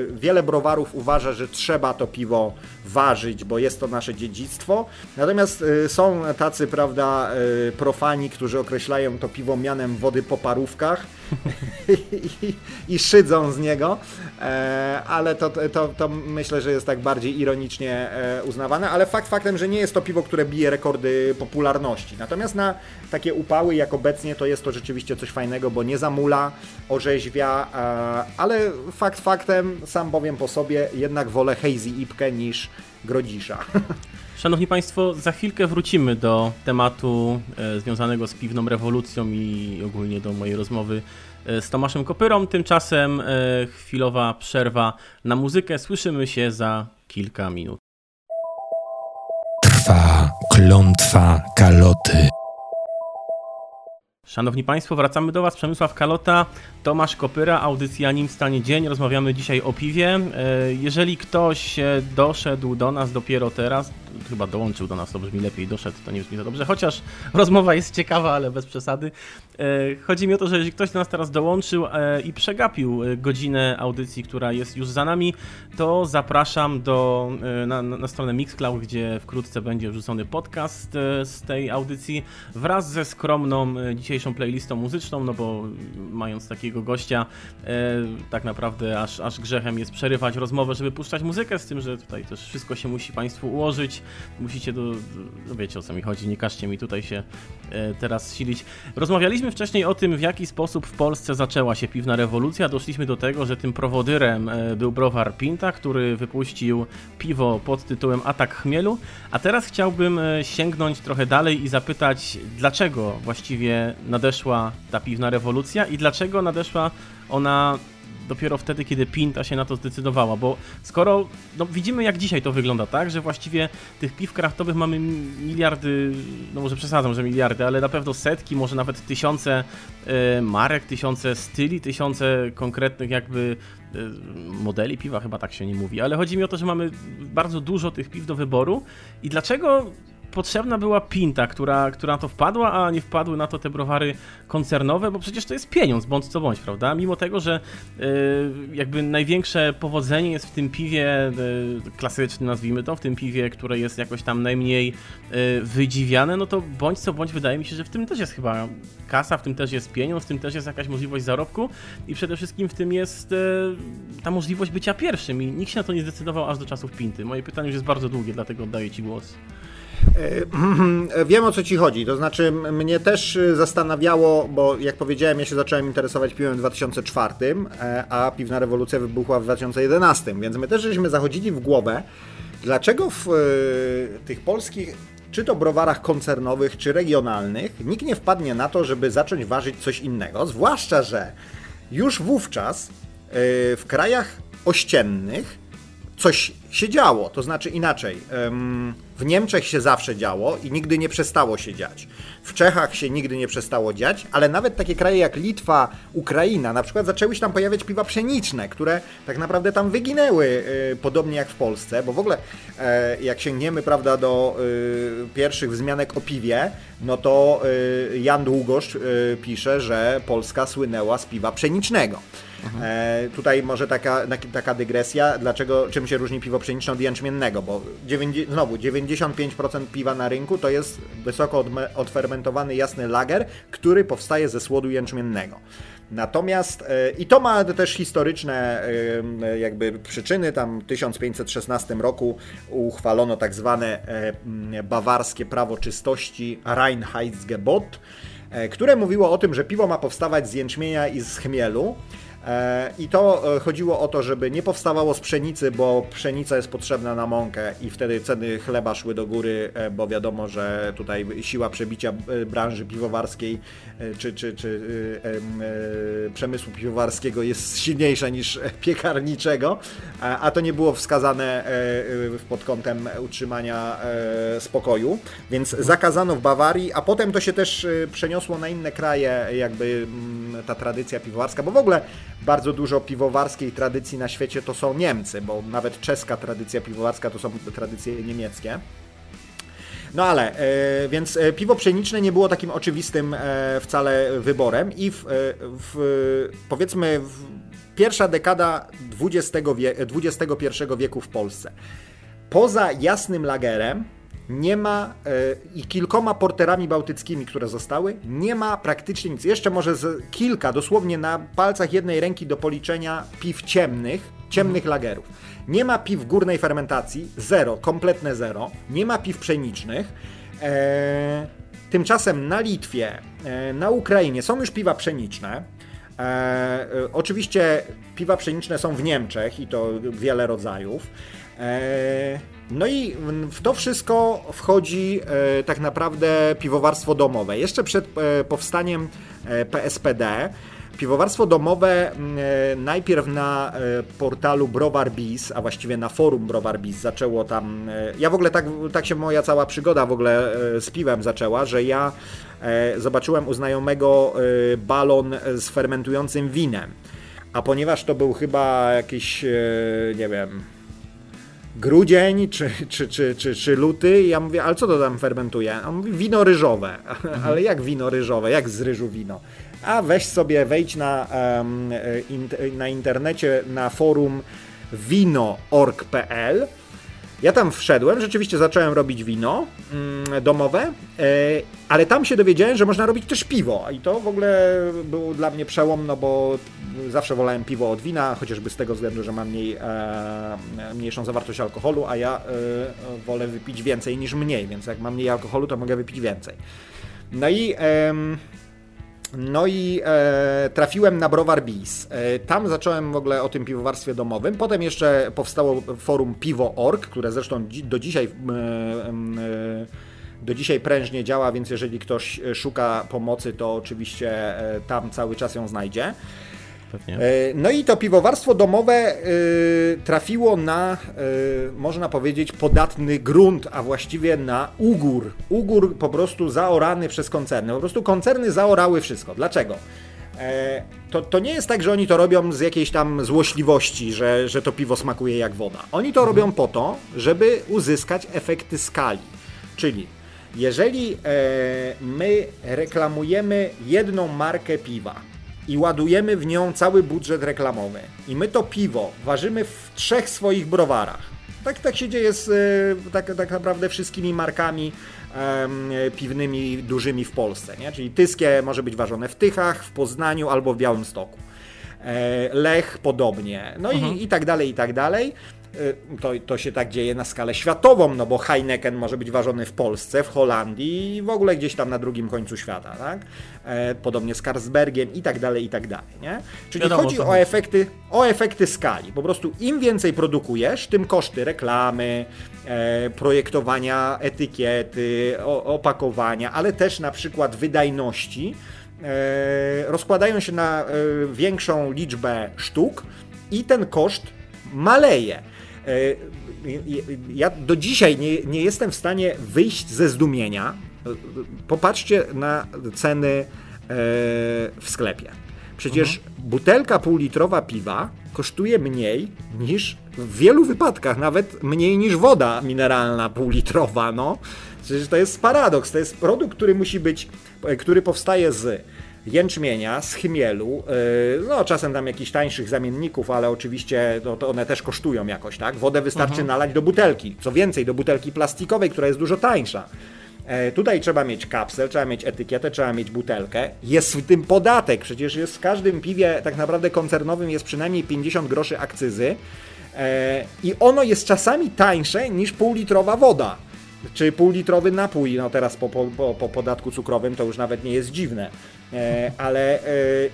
Yy, wiele browarów uważa, że trzeba to piwo ważyć, bo jest to nasze dziedzictwo. Natomiast yy, są tacy, prawda, profani, którzy określają to piwo mianem wody po parówkach (laughs) i, i, szydzą z niego, e, ale to, to, to myślę, że jest tak bardziej ironicznie e, uznawane, ale fakt faktem, że nie jest to piwo, które bije rekordy popularności. Natomiast na takie upały jak obecnie to jest to rzeczywiście coś fajnego, bo nie zamula, orzeźwia, e, ale fakt faktem, sam powiem po sobie, jednak wolę Hazy Ipkę niż Grodzisza. (laughs) Szanowni Państwo, za chwilkę wrócimy do tematu e, związanego z piwną rewolucją i ogólnie do mojej rozmowy e, z Tomaszem Kopyrą. Tymczasem chwilowa przerwa na muzykę. Słyszymy się za kilka minut. Trwa klątwa kaloty. Szanowni Państwo, wracamy do Was. Przemysław Kalota, Tomasz Kopyra, audycja Nim Stanie Dzień. Rozmawiamy dzisiaj o piwie. Jeżeli ktoś doszedł do nas dopiero teraz, chyba dołączył do nas, to brzmi lepiej, doszedł, to nie brzmi za dobrze, chociaż rozmowa jest ciekawa, ale bez przesady. E, chodzi mi o to, że jeżeli ktoś do nas teraz dołączył e, i przegapił e, godzinę audycji, która jest już za nami, to zapraszam do, na, na stronę Mixcloud, gdzie wkrótce będzie wrzucony podcast z tej audycji wraz ze skromną dzisiejszą playlistą muzyczną, no bo mając takiego gościa, tak naprawdę aż, aż grzechem jest przerywać rozmowę, żeby puszczać muzykę, z tym, że tutaj też wszystko się musi Państwu ułożyć musicie do, no wiecie o co mi chodzi, nie każcie mi tutaj się e, teraz silić. Rozmawialiśmy wcześniej o tym, w jaki sposób w Polsce zaczęła się piwna rewolucja. Doszliśmy do tego, że tym prowodyrem e, był browar Pinta, który wypuścił piwo pod tytułem Atak Chmielu. A teraz chciałbym e, sięgnąć trochę dalej i zapytać, dlaczego właściwie nadeszła ta piwna rewolucja i dlaczego nadeszła ona dopiero wtedy, kiedy Pinta się na to zdecydowała, bo skoro no, widzimy jak dzisiaj to wygląda, tak, że właściwie tych piw kraftowych mamy miliardy, no może przesadzam, że miliardy, ale na pewno setki, może nawet tysiące e, marek, tysiące styli, tysiące konkretnych jakby e, modeli piwa, chyba tak się nie mówi, ale chodzi mi o to, że mamy bardzo dużo tych piw do wyboru i dlaczego potrzebna była pinta, która, która na to wpadła, a nie wpadły na to te browary koncernowe, bo przecież to jest pieniądz, bądź co bądź, prawda? Mimo tego, że yy, jakby największe powodzenie jest w tym piwie yy, klasycznym, nazwijmy to, w tym piwie, które jest jakoś tam najmniej yy, wydziwiane, no to bądź co bądź wydaje mi się, że w tym też jest chyba kasa, w tym też jest pieniądz, w tym też jest jakaś możliwość zarobku i przede wszystkim w tym jest ta możliwość bycia pierwszym i nikt się na to nie zdecydował aż do czasów Pinty. Moje pytanie już jest bardzo długie, dlatego oddaję Ci głos. (clears throat) E, wiem o co ci chodzi. To znaczy, mnie też zastanawiało, bo jak powiedziałem, ja się zacząłem interesować piwem w 2004, e, a piwna rewolucja wybuchła w 2011, więc my też żeśmy zachodzili w głowę, dlaczego w e, tych polskich czy to browarach koncernowych, czy regionalnych, nikt nie wpadnie na to, żeby zacząć ważyć coś innego, zwłaszcza, że już wówczas w krajach ościennych coś się działo, to znaczy inaczej. W Niemczech się zawsze działo i nigdy nie przestało się dziać. W Czechach się nigdy nie przestało dziać, ale nawet takie kraje jak Litwa, Ukraina, na przykład zaczęły się tam pojawiać piwa pszeniczne, które tak naprawdę tam wyginęły, y, podobnie jak w Polsce, bo w ogóle e, jak sięgniemy, prawda, do y, pierwszych wzmianek o piwie, no to y, Jan Długosz pisze, że Polska słynęła z piwa pszenicznego. E, tutaj może taka, taka dygresja, dlaczego, czym się różni piwo pszeniczne od jęczmiennego, bo 90, znowu 95% piwa na rynku to jest wysoko odfermentowany jasny lager, który powstaje ze słodu jęczmiennego. Natomiast e, i to ma też historyczne e, jakby przyczyny. Tam w 1516 roku uchwalono tak zwane e, bawarskie prawo czystości Reinheitsgebot, które mówiło o tym, że piwo ma powstawać z jęczmienia i z chmielu. E, I to e, chodziło o to, żeby nie powstawało z pszenicy, bo pszenica jest potrzebna na mąkę i wtedy ceny chleba szły do góry, e, bo wiadomo, że tutaj siła przebicia branży piwowarskiej czy, czy, czy przemysłu piwowarskiego jest silniejsza niż piekarniczego, a to nie było wskazane pod kątem utrzymania spokoju, więc zakazano w Bawarii, a potem to się też przeniosło na inne kraje, jakby mm, ta tradycja piwowarska, bo w ogóle bardzo dużo piwowarskiej tradycji na świecie to są Niemcy, bo nawet czeska tradycja piwowarska to są tradycje niemieckie. No ale, e, więc e, piwo pszeniczne nie było takim oczywistym e, wcale wyborem i w, w powiedzmy w pierwsza dekada XX wie, XXI wieku w Polsce. Poza jasnym lagerem, nie ma e, i kilkoma porterami bałtyckimi, które zostały, nie ma praktycznie nic. Jeszcze może z kilka, dosłownie na palcach jednej ręki do policzenia piw ciemnych, ciemnych lagerów. Nie ma piw górnej fermentacji, zero, kompletne zero. Nie ma piw pszenicznych. E, tymczasem na Litwie, e, na Ukrainie są już piwa pszeniczne. E, oczywiście piwa pszeniczne są w Niemczech i to wiele rodzajów. E, no i w to wszystko wchodzi e, tak naprawdę piwowarstwo domowe. Jeszcze przed e, powstaniem e, PSPD piwowarstwo domowe najpierw na portalu Browar Biz, a właściwie na forum Browar Biz zaczęło tam... Ja w ogóle tak, tak się moja cała przygoda w ogóle z piwem zaczęła, że ja zobaczyłem u znajomego balon z fermentującym winem. A ponieważ to był chyba jakiś, nie wiem, grudzień czy, czy, czy, czy, czy luty i ja mówię, ale co to tam fermentuje? On mówi, wino ryżowe. (laughs) Ale jak wino ryżowe? Jak z ryżu wino? A weź sobie, wejdź na, um, na internecie na forum wino.org.pl ja tam wszedłem, rzeczywiście zacząłem robić wino mm, domowe, e, ale tam się dowiedziałem, że można robić też piwo. I to w ogóle był dla mnie przełom, no bo zawsze wolałem piwo od wina, chociażby z tego względu, że ma mniej, e, mniejszą zawartość alkoholu, a ja e, wolę wypić więcej niż mniej, więc jak mam mniej alkoholu, to mogę wypić więcej. No i no i e, trafiłem na Browar Bees. E, tam zacząłem w ogóle o tym piwowarstwie domowym. Potem jeszcze powstało forum Piwo.org, które zresztą do dzisiaj e, do dzisiaj prężnie działa, więc jeżeli ktoś szuka pomocy, to oczywiście e, tam cały czas ją znajdzie. Pewnie. E, no i to piwowarstwo domowe e, trafiło na, e, można powiedzieć, podatny grunt, a właściwie na ugór. Ugór po prostu zaorany przez koncerny. Po prostu koncerny zaorały wszystko. Dlaczego? To, to nie jest tak, że oni to robią z jakiejś tam złośliwości, że, że to piwo smakuje jak woda. Oni to robią po to, żeby uzyskać efekty skali. Czyli jeżeli my reklamujemy jedną markę piwa, i ładujemy w nią cały budżet reklamowy. I my to piwo ważymy w trzech swoich browarach. Tak, tak się dzieje z e, tak, tak naprawdę wszystkimi markami piwnymi dużymi w Polsce. Nie? Czyli Tyskie może być ważone w Tychach, w Poznaniu albo w Białymstoku. E, Lech podobnie. No mhm. i, i tak dalej, i tak dalej. Y, to, to się tak dzieje na skalę światową, no bo Heineken może być ważony w Polsce, w Holandii i w ogóle gdzieś tam na drugim końcu świata, tak? E, podobnie z Carlsbergiem i tak dalej, i tak dalej, nie? Czyli Wiadomo, chodzi o efekty, o efekty skali. Po prostu im więcej produkujesz, tym koszty reklamy, e, projektowania etykiety, opakowania, ale też na przykład wydajności e, rozkładają się na większą liczbę sztuk i ten koszt maleje. E, ja do dzisiaj nie, nie jestem w stanie wyjść ze zdumienia. Popatrzcie na ceny e, w sklepie. Przecież mhm. butelka półlitrowa piwa kosztuje mniej niż w wielu wypadkach, nawet mniej niż woda mineralna półlitrowa. No. Przecież to jest paradoks. To jest produkt, który musi być, który powstaje z jęczmienia, z chmielu, yy, no czasem tam jakichś tańszych zamienników, ale oczywiście no, to one też kosztują jakoś, tak? Wodę wystarczy Mhm. nalać do butelki, co więcej, do butelki plastikowej, która jest dużo tańsza. E, Tutaj trzeba mieć kapsel, trzeba mieć etykietę, trzeba mieć butelkę. Jest w tym podatek, przecież jest w każdym piwie tak naprawdę koncernowym jest przynajmniej 50 groszy akcyzy e, i ono jest czasami tańsze niż półlitrowa woda. Czy półlitrowy napój, no teraz po, po, po, po podatku cukrowym to już nawet nie jest dziwne, ale e,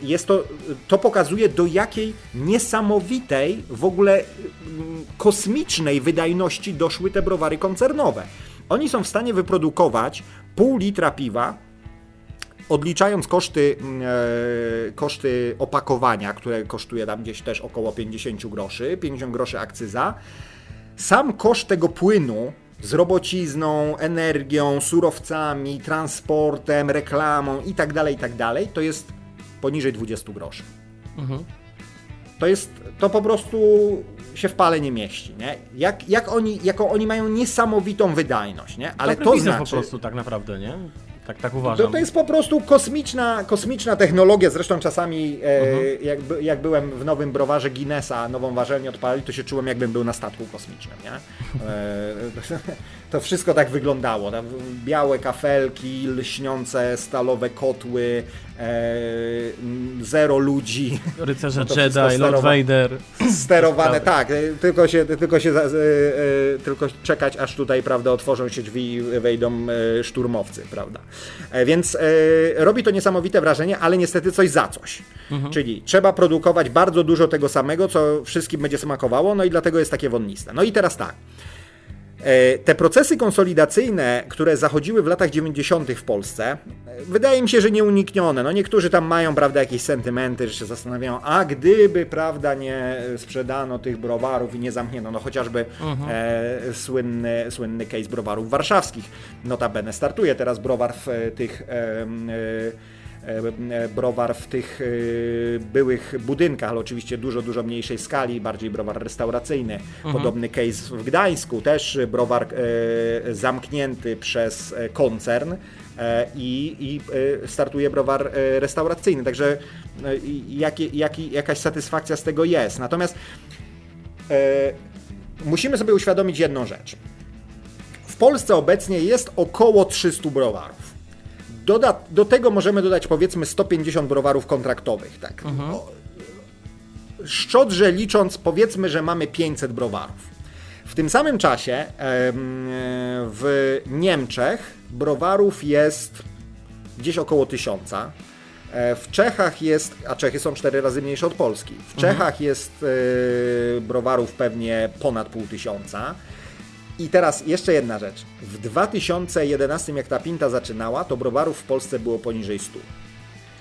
jest to, to pokazuje do jakiej niesamowitej, w ogóle kosmicznej wydajności doszły te browary koncernowe. Oni są w stanie wyprodukować pół litra piwa, odliczając koszty, e, koszty opakowania, które kosztuje tam gdzieś też około 50 groszy, 50 groszy akcyza, sam koszt tego płynu z robocizną, energią, surowcami, transportem, reklamą i tak dalej, i tak to jest poniżej 20 groszy. To jest, to po prostu się w pale nie mieści, nie? Jak, jak oni, jaką oni mają niesamowitą wydajność, nie? Ale Dobry to znaczy... po prostu tak naprawdę, nie? Tak, tak To, uważam. to jest po prostu kosmiczna, kosmiczna technologia. Zresztą czasami, e, Mhm. jak, jak byłem w nowym browarze Guinnessa, nową warzelnię odpalili, to się czułem, jakbym był na statku kosmicznym. Nie? E, (laughs) to wszystko tak wyglądało. Białe kafelki, lśniące stalowe kotły, zero ludzi. Rycerze (laughs) No Jedi, Lord Vader. Sterowane, tak, e, tylko się, tylko się e, e, tylko czekać, aż tutaj, prawda, otworzą się drzwi i wejdą e, szturmowcy, prawda. E, Więc e, robi to niesamowite wrażenie, ale niestety coś za coś. Czyli trzeba produkować bardzo dużo tego samego, co wszystkim będzie smakowało, no i dlatego jest takie wonniste. No i teraz tak. E, Te procesy konsolidacyjne, które zachodziły w latach 90. w Polsce, e, wydaje mi się, że nieuniknione. No niektórzy tam mają, prawda, jakieś sentymenty, że się zastanawiają, a gdyby, prawda, nie sprzedano tych browarów i nie zamknięto, no chociażby e, słynny, słynny case browarów warszawskich. Notabene startuje teraz browar w e, tych e, e, browar w tych e, byłych budynkach, ale oczywiście dużo, dużo mniejszej skali, bardziej browar restauracyjny. Podobny case w Gdańsku, też browar e, zamknięty przez e, koncern e, i, i e, startuje browar e, restauracyjny, także e, jakie, jaki, jakaś satysfakcja z tego jest. Natomiast e, musimy sobie uświadomić jedną rzecz. W Polsce obecnie jest około 300 browarów. Doda, do tego możemy dodać powiedzmy 150 browarów kontraktowych. Tak. O, szczodrze licząc, powiedzmy, że mamy 500 browarów. W tym samym czasie w Niemczech browarów jest gdzieś około 1000. E, W Czechach jest, a Czechy są cztery razy mniejsze od Polski. W Czechach jest e, browarów pewnie ponad pół tysiąca. I teraz jeszcze jedna rzecz. W 2011, jak ta pinta zaczynała, to browarów w Polsce było poniżej 100.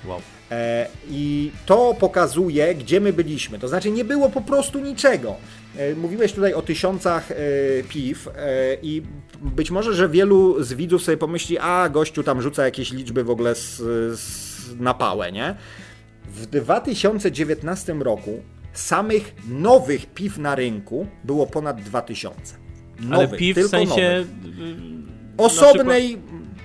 Wow. E, I to pokazuje, gdzie my byliśmy. To znaczy, nie było po prostu niczego. E, Mówiłeś tutaj o tysiącach e, piw, i być może, że wielu z widzów sobie pomyśli, a gościu tam rzuca jakieś liczby w ogóle z, z, na pałę, nie? W 2019 roku samych nowych piw na rynku było ponad 2000. Nowych, Ale piw w sensie... nowych y, osobnej,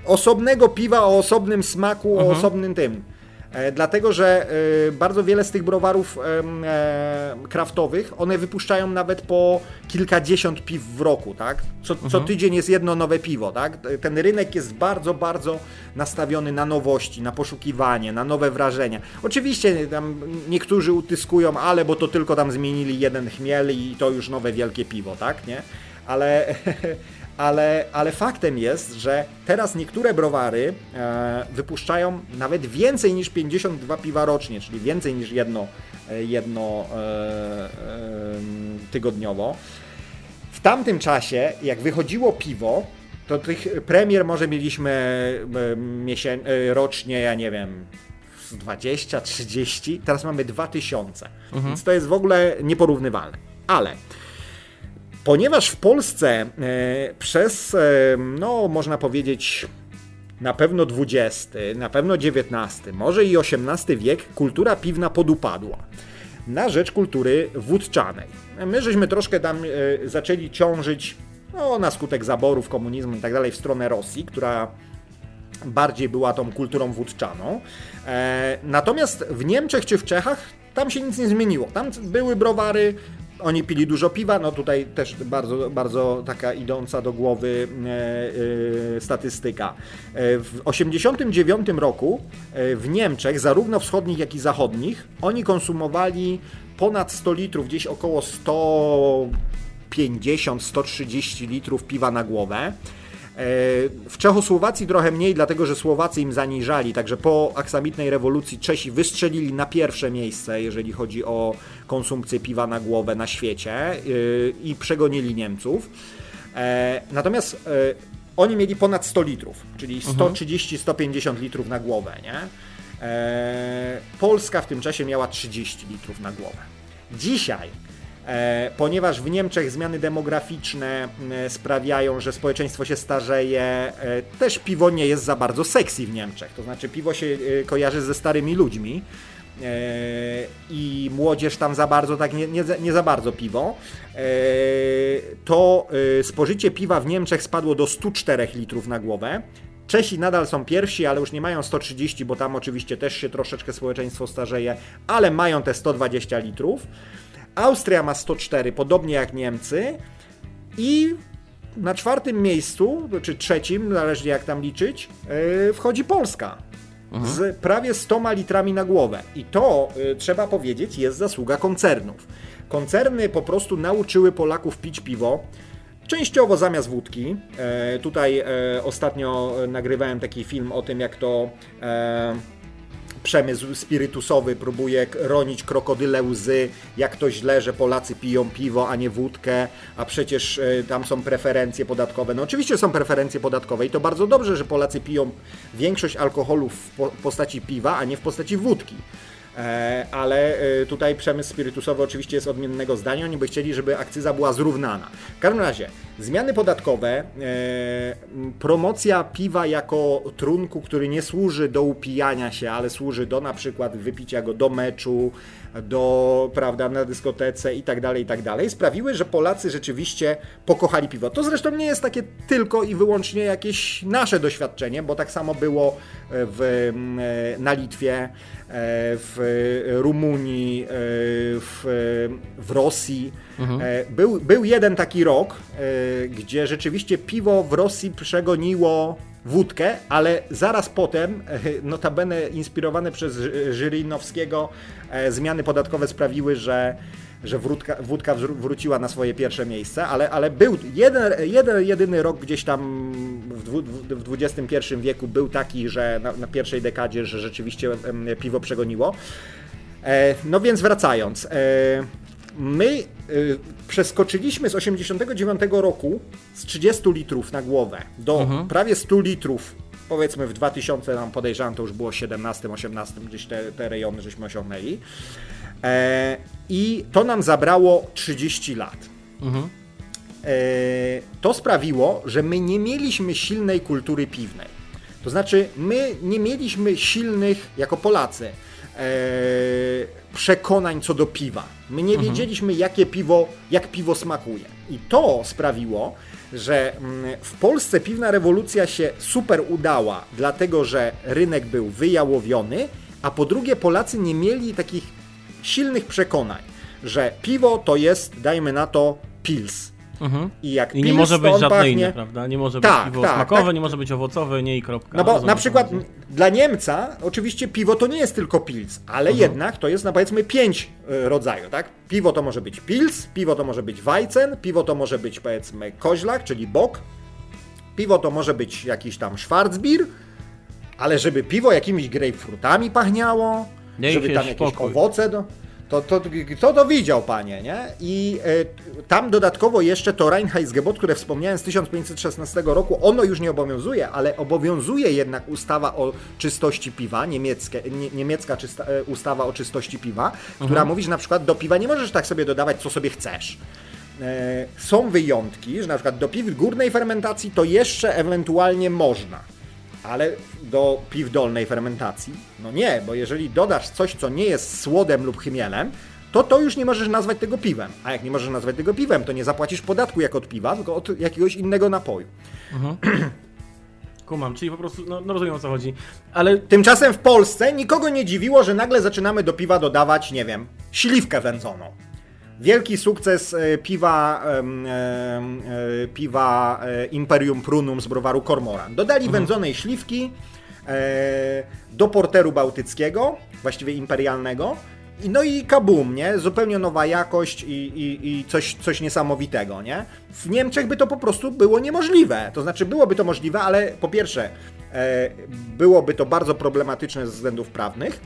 osobnego piwa o osobnym smaku, Mhm. o osobnym tym. E, dlatego, że e, bardzo wiele z tych browarów e, kraftowych, one wypuszczają nawet po kilkadziesiąt piw w roku, tak? Co, co Mhm. tydzień jest jedno nowe piwo, tak? Ten rynek jest bardzo, bardzo nastawiony na nowości, na poszukiwanie, na nowe wrażenia. Oczywiście tam niektórzy utyskują, ale bo to tylko tam zmienili jeden chmiel i to już nowe wielkie piwo, tak? Nie? Ale (laughs) ale, ale faktem jest, że teraz niektóre browary e, wypuszczają nawet więcej niż 52 piwa rocznie, czyli więcej niż jedno, e, jedno e, tygodniowo. W tamtym czasie, jak wychodziło piwo, to tych premier może mieliśmy rocznie, ja nie wiem, z 20, 30, teraz mamy 2000. Więc to jest w ogóle nieporównywalne. Ale Ponieważ w Polsce e, przez, e, no można powiedzieć, na pewno XX, na pewno XIX, może i XVIII wiek kultura piwna podupadła na rzecz kultury wódczanej. My żeśmy troszkę tam e, zaczęli ciążyć no, na skutek zaborów, komunizmu i tak dalej w stronę Rosji, która bardziej była tą kulturą wódczaną. Natomiast w Niemczech czy w Czechach tam się nic nie zmieniło. Tam były browary, oni pili dużo piwa, no tutaj też bardzo, bardzo taka idąca do głowy e, e, statystyka. E, w 1989 roku e, w Niemczech, zarówno wschodnich, jak i zachodnich, oni konsumowali ponad 100 litrów, gdzieś około 150-130 litrów piwa na głowę. E, w Czechosłowacji trochę mniej, dlatego że Słowacy im zaniżali, także po aksamitnej rewolucji Czesi wystrzelili na pierwsze miejsce, jeżeli chodzi o konsumpcję piwa na głowę na świecie e, i przegonili Niemców. E, natomiast oni mieli ponad 100 litrów, czyli 130-150 litrów na głowę, nie? Polska w tym czasie miała 30 litrów na głowę. Dzisiaj ponieważ w Niemczech zmiany demograficzne e, sprawiają, że społeczeństwo się starzeje, e, też piwo nie jest za bardzo sexy w Niemczech. To znaczy piwo się kojarzy ze starymi ludźmi i młodzież tam za bardzo, tak nie, nie, nie za bardzo piwo, to spożycie piwa w Niemczech spadło do 104 litrów na głowę. Czesi nadal są pierwsi, ale już nie mają 130, bo tam oczywiście też się troszeczkę społeczeństwo starzeje, ale mają te 120 litrów. Austria ma 104, podobnie jak Niemcy. I na czwartym miejscu, czy trzecim, zależnie jak tam liczyć, yy, wchodzi Polska. Mhm. Z prawie 100 litrami na głowę. I to, yy, trzeba powiedzieć, jest zasługa koncernów. Koncerny po prostu nauczyły Polaków pić piwo. Częściowo zamiast wódki. E, tutaj e, ostatnio nagrywałem taki film o tym, jak to e, przemysł spirytusowy próbuje ronić krokodyle łzy, jak to źle, że Polacy piją piwo, a nie wódkę, a przecież e, tam są preferencje podatkowe. No oczywiście są preferencje podatkowe i to bardzo dobrze, że Polacy piją większość alkoholu w postaci piwa, a nie w postaci wódki. E, ale e, tutaj przemysł spirytusowy oczywiście jest odmiennego zdania. Oni by chcieli, żeby akcyza była zrównana. W każdym razie, zmiany podatkowe, e, promocja piwa jako trunku, który nie służy do upijania się, ale służy do na przykład wypicia go do meczu, do, prawda, na dyskotece i tak dalej, i tak dalej, sprawiły, że Polacy rzeczywiście pokochali piwo. To zresztą nie jest takie tylko i wyłącznie jakieś nasze doświadczenie, bo tak samo było w, na Litwie, w Rumunii, w, w Rosji. Mhm. Był, był jeden taki rok, gdzie rzeczywiście piwo w Rosji przegoniło wódkę, ale zaraz potem, notabene inspirowane przez Żyrinowskiego, e, zmiany podatkowe sprawiły, że że wódka, wódka wróciła na swoje pierwsze miejsce, ale, ale był jeden, jeden jedyny rok gdzieś tam w, XXI wieku był taki, że na, na pierwszej dekadzie, że rzeczywiście piwo przegoniło. E, no więc wracając. E, my przeskoczyliśmy z 89 roku z 30 litrów na głowę do mhm. prawie 100 litrów powiedzmy w 2000 nam podejrzewam to już było 17, 18 gdzieś te, te rejony żeśmy osiągnęli e, i to nam zabrało 30 lat. Mhm. E, to sprawiło, że my nie mieliśmy silnej kultury piwnej. To znaczy, my nie mieliśmy silnych, jako Polacy, e, przekonań co do piwa. My nie mhm. wiedzieliśmy, jakie piwo, jak piwo smakuje. I to sprawiło, że mm, w Polsce piwna rewolucja się super udała, dlatego że rynek był wyjałowiony, a po drugie Polacy nie mieli takich silnych przekonań, że piwo to jest, dajmy na to, pils. Mhm. I jak I nie może być żadne pachnie... inne, prawda? Nie może być tak, piwo tak, smakowe, tak. nie może być owocowe, nie i kropka. No bo na przykład dla Niemca oczywiście piwo to nie jest tylko pils, ale mhm. jednak to jest na powiedzmy pięć y, rodzajów, tak? Piwo to może być pils, piwo to może być Weizen, piwo to może być powiedzmy koźlak, czyli bok, piwo to może być jakiś tam Schwarzbier, ale żeby piwo jakimiś grapefruitami pachniało, żeby tam jakieś spokój. owoce do... To, to, kto to widział, panie, nie? I y, tam dodatkowo jeszcze to Reinheitsgebot, które wspomniałem z 1516 roku, ono już nie obowiązuje, ale obowiązuje jednak ustawa o czystości piwa, niemieckie, nie, niemiecka czysta, e, ustawa o czystości piwa, mhm. która mówi, że na przykład do piwa nie możesz tak sobie dodawać, co sobie chcesz. E, są wyjątki, że na przykład do piw górnej fermentacji to jeszcze ewentualnie można ale do piw dolnej fermentacji? No nie, bo jeżeli dodasz coś, co nie jest słodem lub chmielem, to to już nie możesz nazwać tego piwem. A jak nie możesz nazwać tego piwem, to nie zapłacisz podatku jak od piwa, tylko od jakiegoś innego napoju. Mhm. (clears throat) Kumam, czyli po prostu, no, no rozumiem o co chodzi. Ale Tymczasem w Polsce nikogo nie dziwiło, że nagle zaczynamy do piwa dodawać, nie wiem, śliwkę wędzoną. Wielki sukces e, piwa, e, piwa e, Imperium Prunum z browaru Cormoran. Dodali wędzonej śliwki do porteru bałtyckiego, właściwie imperialnego. I no i kabum, nie? Zupełnie nowa jakość i, i, i coś, coś niesamowitego, nie? W Niemczech by to po prostu było niemożliwe. To znaczy byłoby to możliwe, ale po pierwsze e, byłoby to bardzo problematyczne ze względów prawnych,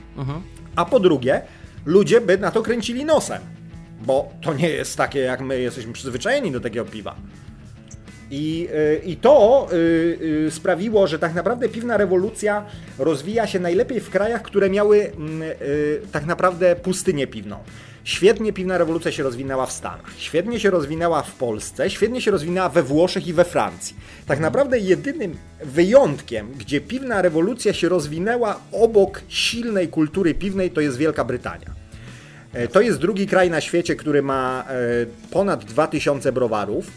a po drugie ludzie by na to kręcili nosem, bo to nie jest takie jak my jesteśmy przyzwyczajeni do takiego piwa. I, y, I to y, y, sprawiło, że tak naprawdę piwna rewolucja rozwija się najlepiej w krajach, które miały mm, tak naprawdę pustynię piwną. Świetnie piwna rewolucja się rozwinęła w Stanach, świetnie się rozwinęła w Polsce, świetnie się rozwinęła we Włoszech i we Francji. Tak naprawdę jedynym wyjątkiem, gdzie piwna rewolucja się rozwinęła obok silnej kultury piwnej, to jest Wielka Brytania. E, To jest drugi kraj na świecie, który ma e, ponad 2000 browarów.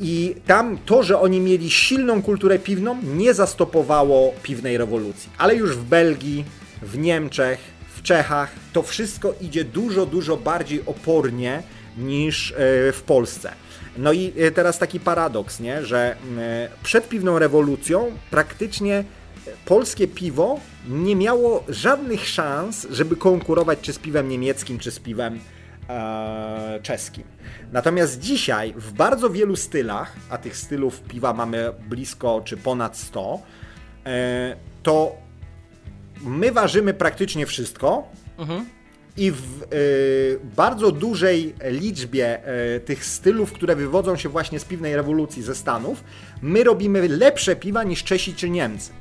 I tam to, że oni mieli silną kulturę piwną, nie zastopowało piwnej rewolucji. Ale już w Belgii, w Niemczech, w Czechach to wszystko idzie dużo, dużo bardziej opornie niż e, w Polsce. No i e, teraz taki paradoks, nie? że e, przed piwną rewolucją praktycznie polskie piwo nie miało żadnych szans, żeby konkurować czy z piwem niemieckim, czy z piwem czeskim. Natomiast dzisiaj w bardzo wielu stylach, a tych stylów piwa mamy blisko czy ponad 100, e, to my ważymy praktycznie wszystko i w e, bardzo dużej liczbie e, tych stylów, które wywodzą się właśnie z piwnej rewolucji ze Stanów, my robimy lepsze piwa niż Czesi czy Niemcy.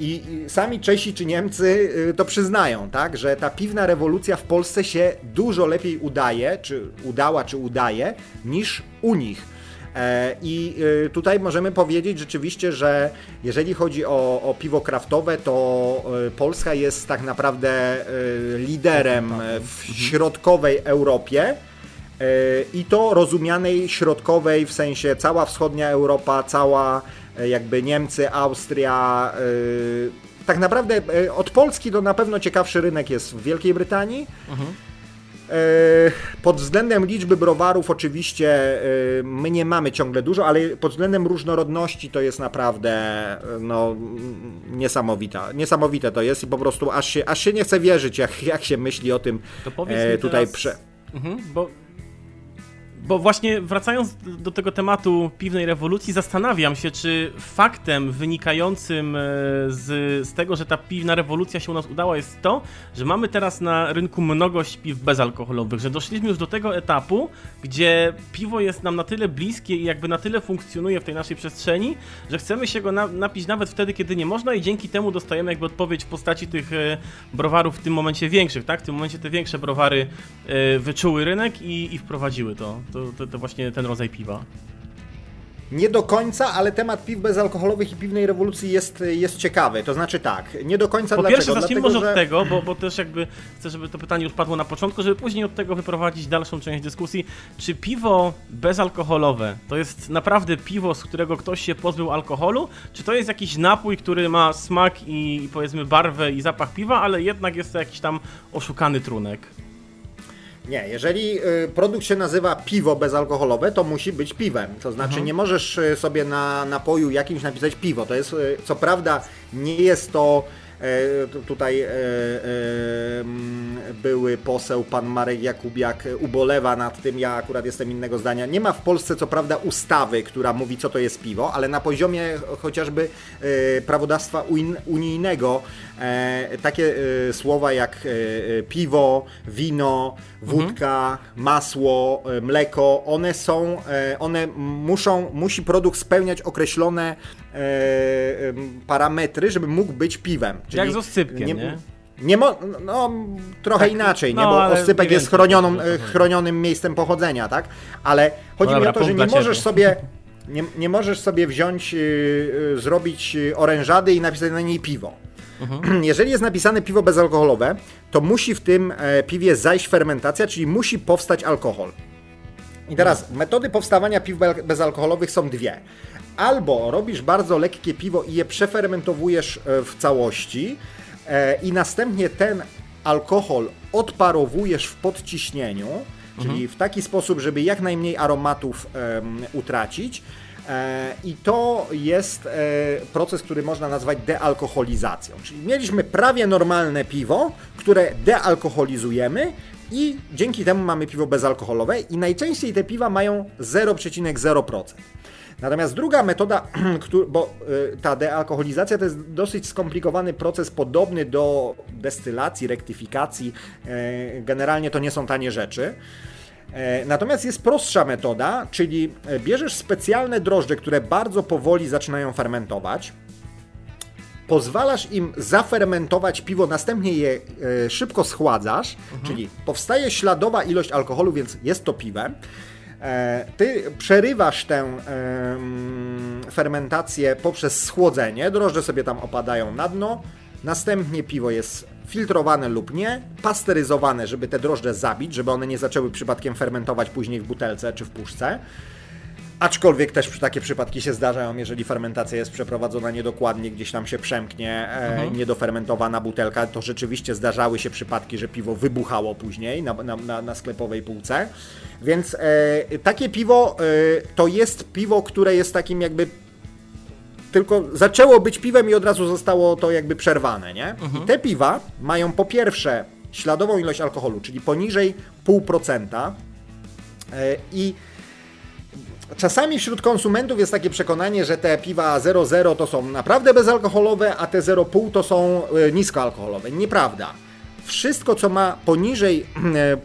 I sami Czesi czy Niemcy y, to przyznają, tak, że ta piwna rewolucja w Polsce się dużo lepiej udaje, czy udała, czy udaje, niż u nich. E, I y, tutaj możemy powiedzieć rzeczywiście, że jeżeli chodzi o, o piwo kraftowe, to y, Polska jest tak naprawdę liderem w środkowej Europie. I to rozumianej środkowej, w sensie cała wschodnia Europa, cała jakby Niemcy, Austria. e, Tak naprawdę e, od Polski to na pewno ciekawszy rynek jest w Wielkiej Brytanii. E, Pod względem liczby browarów oczywiście e, my nie mamy ciągle dużo, ale pod względem różnorodności to jest naprawdę e, no, niesamowita. Niesamowite to jest i po prostu aż się, aż się nie chce wierzyć, jak, jak się myśli o tym e, tutaj teraz- prze... Mhm, bo, bo właśnie wracając do- tego tematu piwnej rewolucji, zastanawiam się, czy faktem wynikającym e, z, z tego, że ta piwna rewolucja się u nas udała, jest to, że mamy teraz na rynku mnogość piw bezalkoholowych, że doszliśmy już do tego etapu, gdzie piwo jest nam na tyle bliskie i jakby na tyle funkcjonuje w tej naszej przestrzeni, że chcemy się go na, napić nawet wtedy, kiedy nie można i dzięki temu dostajemy jakby odpowiedź w postaci tych e, browarów w tym momencie większych, tak? W tym momencie te większe browary e, wyczuły rynek i, i wprowadziły to. To, to, to właśnie ten rodzaj piwa. Nie do końca, ale temat piw bezalkoholowych i piwnej rewolucji jest, jest ciekawy. To znaczy tak, nie do końca Po dlaczego? pierwsze, zacznijmy Dlatego, może że... od tego, bo, bo też jakby chcę, żeby to pytanie już padło na początku, żeby później od tego wyprowadzić dalszą część dyskusji. Czy piwo bezalkoholowe to jest naprawdę piwo, z którego ktoś się pozbył alkoholu? Czy to jest jakiś napój, który ma smak i powiedzmy barwę i zapach piwa, ale jednak jest to jakiś tam oszukany trunek? Nie, jeżeli y, produkt się nazywa piwo bezalkoholowe, to musi być piwem. To znaczy nie możesz y, sobie na napoju jakimś napisać piwo. To jest, y, co prawda, nie jest to tu- tutaj mm, były poseł pan Marek Jakubiak ubolewa nad tym, ja akurat jestem innego zdania. Nie ma w Polsce co prawda ustawy, która mówi co to jest piwo, ale na poziomie chociażby prawodawstwa unijnego takie e, słowa jak e, e, piwo, wino, wódka, masło, e, mleko, one są, e, one muszą, musi produkt spełniać określone e, parametry, żeby mógł być piwem. Jak z oscypkiem, nie? Nie mo, no, trochę Tak, inaczej, nie? no, bo ale oscypek jest chronioną, e, chronionym miejscem pochodzenia, tak? Ale chodzi No mi dobra, o to, że nie możesz sobie nie, nie możesz sobie wziąć, y, y, zrobić y, orężady i napisać na niej piwo. Mhm. (clears throat) Jeżeli jest napisane piwo bezalkoholowe, to musi w tym e, piwie zajść fermentacja, czyli musi powstać alkohol. I teraz metody powstawania piw bezalkoholowych są dwie. Albo robisz bardzo lekkie piwo i je przefermentowujesz e, w całości e, i następnie ten alkohol odparowujesz w podciśnieniu, czyli mhm. w taki sposób, żeby jak najmniej aromatów um, utracić. E, I to jest e, proces, który można nazwać dealkoholizacją. Czyli mieliśmy prawie normalne piwo, które dealkoholizujemy i dzięki temu mamy piwo bezalkoholowe i najczęściej te piwa mają 0,0%. Natomiast druga metoda, (clears throat) bo y, ta dealkoholizacja to jest dosyć skomplikowany proces podobny do destylacji, rektyfikacji. E, generalnie to nie są tanie rzeczy. E, natomiast jest prostsza metoda, czyli e, bierzesz specjalne drożdże, które bardzo powoli zaczynają fermentować. Pozwalasz im zafermentować piwo, następnie je szybko schładzasz, mhm. czyli powstaje śladowa ilość alkoholu, więc jest to piwem. E, ty przerywasz tę fermentację poprzez schłodzenie, drożdże sobie tam opadają na dno, następnie piwo jest filtrowane lub nie, pasteryzowane, żeby te drożdże zabić, żeby one nie zaczęły przypadkiem fermentować później w butelce czy w puszce. Aczkolwiek też takie przypadki się zdarzają, jeżeli fermentacja jest przeprowadzona niedokładnie, gdzieś tam się przemknie e, mhm. niedofermentowana butelka, to rzeczywiście zdarzały się przypadki, że piwo wybuchało później na, na, na, na sklepowej półce. Więc e, takie piwo e, to jest piwo, które jest takim jakby tylko zaczęło być piwem i od razu zostało to jakby przerwane, nie? Mhm. I te piwa mają po pierwsze śladową ilość alkoholu, czyli poniżej 0,5% e, i Czasami wśród konsumentów jest takie przekonanie, że te piwa 0,0 to są naprawdę bezalkoholowe, a te 0,5 to są e, niskoalkoholowe. Nieprawda. Wszystko, co ma poniżej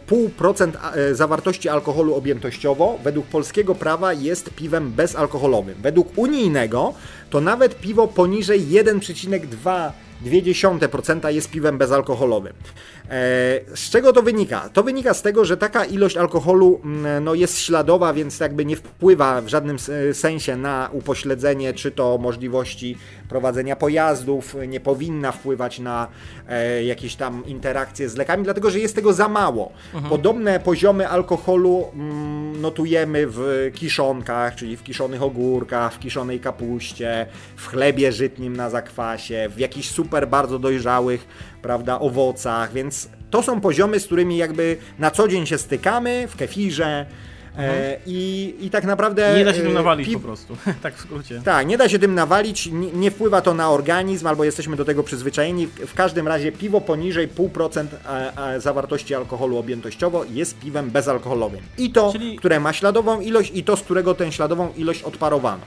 0,5% e, e, zawartości alkoholu objętościowo, według polskiego prawa jest piwem bezalkoholowym. Według unijnego to nawet piwo poniżej 1,2 0,2% jest piwem bezalkoholowym. E, z czego to wynika? To wynika z tego, że taka ilość alkoholu mm, no, jest śladowa, więc jakby nie wpływa w żadnym sensie na upośledzenie, czy to możliwości prowadzenia pojazdów, nie powinna wpływać na e, jakieś tam interakcje z lekami, dlatego że jest tego za mało. Mhm. Podobne poziomy alkoholu mm, notujemy w kiszonkach, czyli w kiszonych ogórkach, w kiszonej kapuście, w chlebie żytnim na zakwasie, w jakichś super bardzo dojrzałych prawda, owocach, więc to są poziomy, z którymi jakby na co dzień się stykamy, w kefirze, E, i, I tak naprawdę. Nie da się tym e, nawalić po prostu, (laughs) tak w skrócie. Tak, nie da się tym nawalić, nie, nie, wpływa to na organizm, albo jesteśmy do tego przyzwyczajeni. W każdym razie piwo poniżej 0,5% e, zawartości alkoholu objętościowo jest piwem bezalkoholowym. I to, Czyli... które ma śladową ilość, i to, z którego tę śladową ilość odparowano.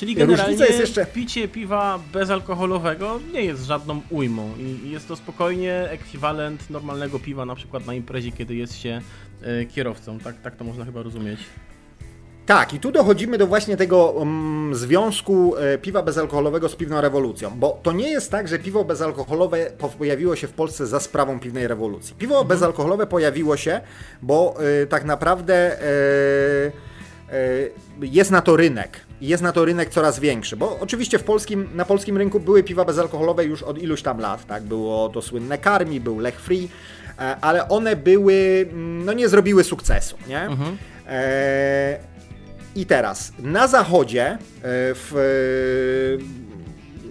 Czyli generalnie jest jeszcze... picie piwa bezalkoholowego nie jest żadną ujmą i jest to spokojnie ekwiwalent normalnego piwa na przykład na imprezie, kiedy jest się e, kierowcą. Tak, tak to można chyba rozumieć. Tak, i tu dochodzimy do właśnie tego um, związku e, piwa bezalkoholowego z piwną rewolucją, bo to nie jest tak, że piwo bezalkoholowe pojawiło się w Polsce za sprawą piwnej rewolucji. Piwo mhm. bezalkoholowe pojawiło się, bo e, tak naprawdę jest na to rynek jest na to rynek coraz większy, bo oczywiście w polskim, na polskim rynku były piwa bezalkoholowe już od iluś tam lat, tak, było to słynne Karmi, był Lech Free, e, ale one były, mm, no nie zrobiły sukcesu, nie? Mhm. E, I teraz, na zachodzie, e, w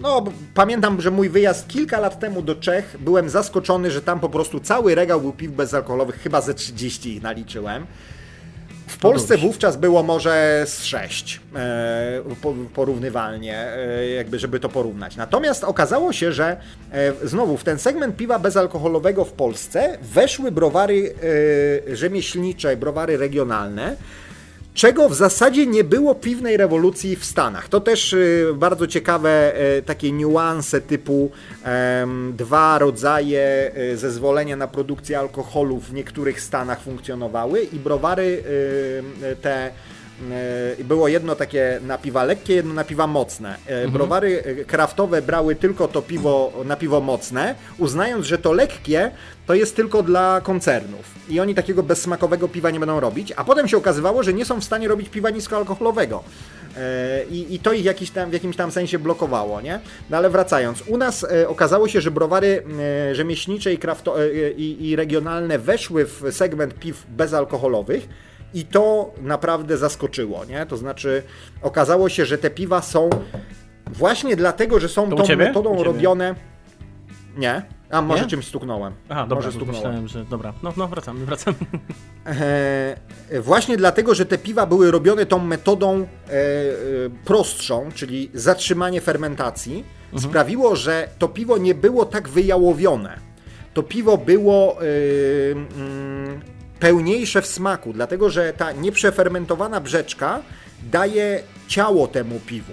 no, pamiętam, że mój wyjazd kilka lat temu do Czech, byłem zaskoczony, że tam po prostu cały regał był piw bezalkoholowych, chyba ze 30 ich naliczyłem. W Polsce wówczas było może z 6 e, porównywalnie, e, jakby żeby to porównać. Natomiast okazało się, że e, znowu w ten segment piwa bezalkoholowego w Polsce weszły browary rzemieślnicze, browary regionalne, czego w zasadzie nie było piwnej rewolucji w Stanach. To też y, bardzo ciekawe y, takie niuanse typu dwa rodzaje y, zezwolenia na produkcję alkoholu w niektórych stanach funkcjonowały i browary te było jedno takie napiwa lekkie, jedno napiwa mocne. Mhm. Browary kraftowe brały tylko to piwo na piwo mocne, uznając, że to lekkie to jest tylko dla koncernów. I oni takiego bezsmakowego piwa nie będą robić, a potem się okazywało, że nie są w stanie robić piwa niskoalkoholowego. E, I, I, to ich jakiś tam, w jakimś tam sensie blokowało, nie? No ale wracając, u nas e, okazało się, że browary e, rzemieślnicze i, krafto, i, i regionalne weszły w segment piw bezalkoholowych, I to naprawdę zaskoczyło, nie? To znaczy, okazało się, że te piwa są właśnie dlatego, że są To tą ciebie? Metodą robione. Nie? A może Nie? czymś stuknąłem. Aha, dobra, może stuknąłem. myślałem, że... Dobra, no, no wracamy, wracamy. E, właśnie dlatego, że te piwa były robione tą metodą e, e, prostszą, czyli zatrzymanie fermentacji, sprawiło, że to piwo nie było tak wyjałowione. To piwo było e, mm, pełniejsze w smaku, dlatego że ta nieprzefermentowana brzeczka daje ciało temu piwu.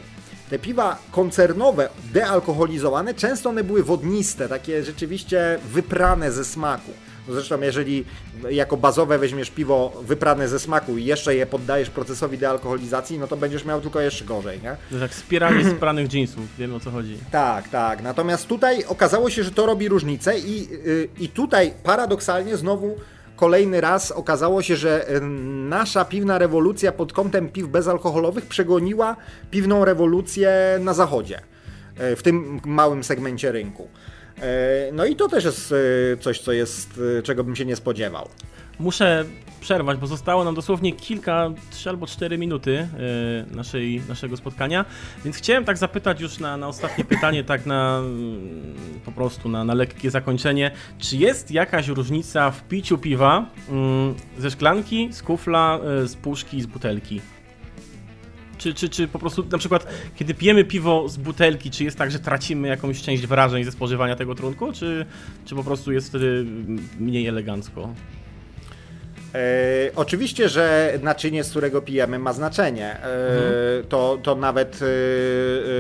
Te piwa koncernowe, dealkoholizowane, często one były wodniste, takie rzeczywiście wyprane ze smaku. Zresztą jeżeli jako bazowe weźmiesz piwo wyprane ze smaku i jeszcze je poddajesz procesowi dealkoholizacji, no to będziesz miał tylko jeszcze gorzej, nie? To jak spiranie z pranych jeansów, wiem o co chodzi. Tak, tak. Natomiast tutaj okazało się, że to robi różnicę i, y, i tutaj paradoksalnie znowu kolejny raz okazało się, że nasza piwna rewolucja pod kątem piw bezalkoholowych przegoniła piwną rewolucję na zachodzie, y, w tym małym segmencie rynku. Y, No i to też jest y, coś, co jest, czego bym się nie spodziewał. Muszę przerwać, bo zostało nam dosłownie kilka, trzy albo cztery minuty e, naszej, naszego spotkania, więc chciałem tak zapytać już na, na ostatnie pytanie, tak na mm, po prostu na, na lekkie zakończenie. Czy jest jakaś różnica w piciu piwa mm, ze szklanki, z kufla, e, z puszki, z butelki? Czy, czy, czy po prostu na przykład, kiedy pijemy piwo z butelki, czy jest tak, że tracimy jakąś część wrażeń ze spożywania tego trunku, czy, czy po prostu jest wtedy mniej elegancko? E, oczywiście, że naczynie, z którego pijemy, ma znaczenie. E, to, to nawet e,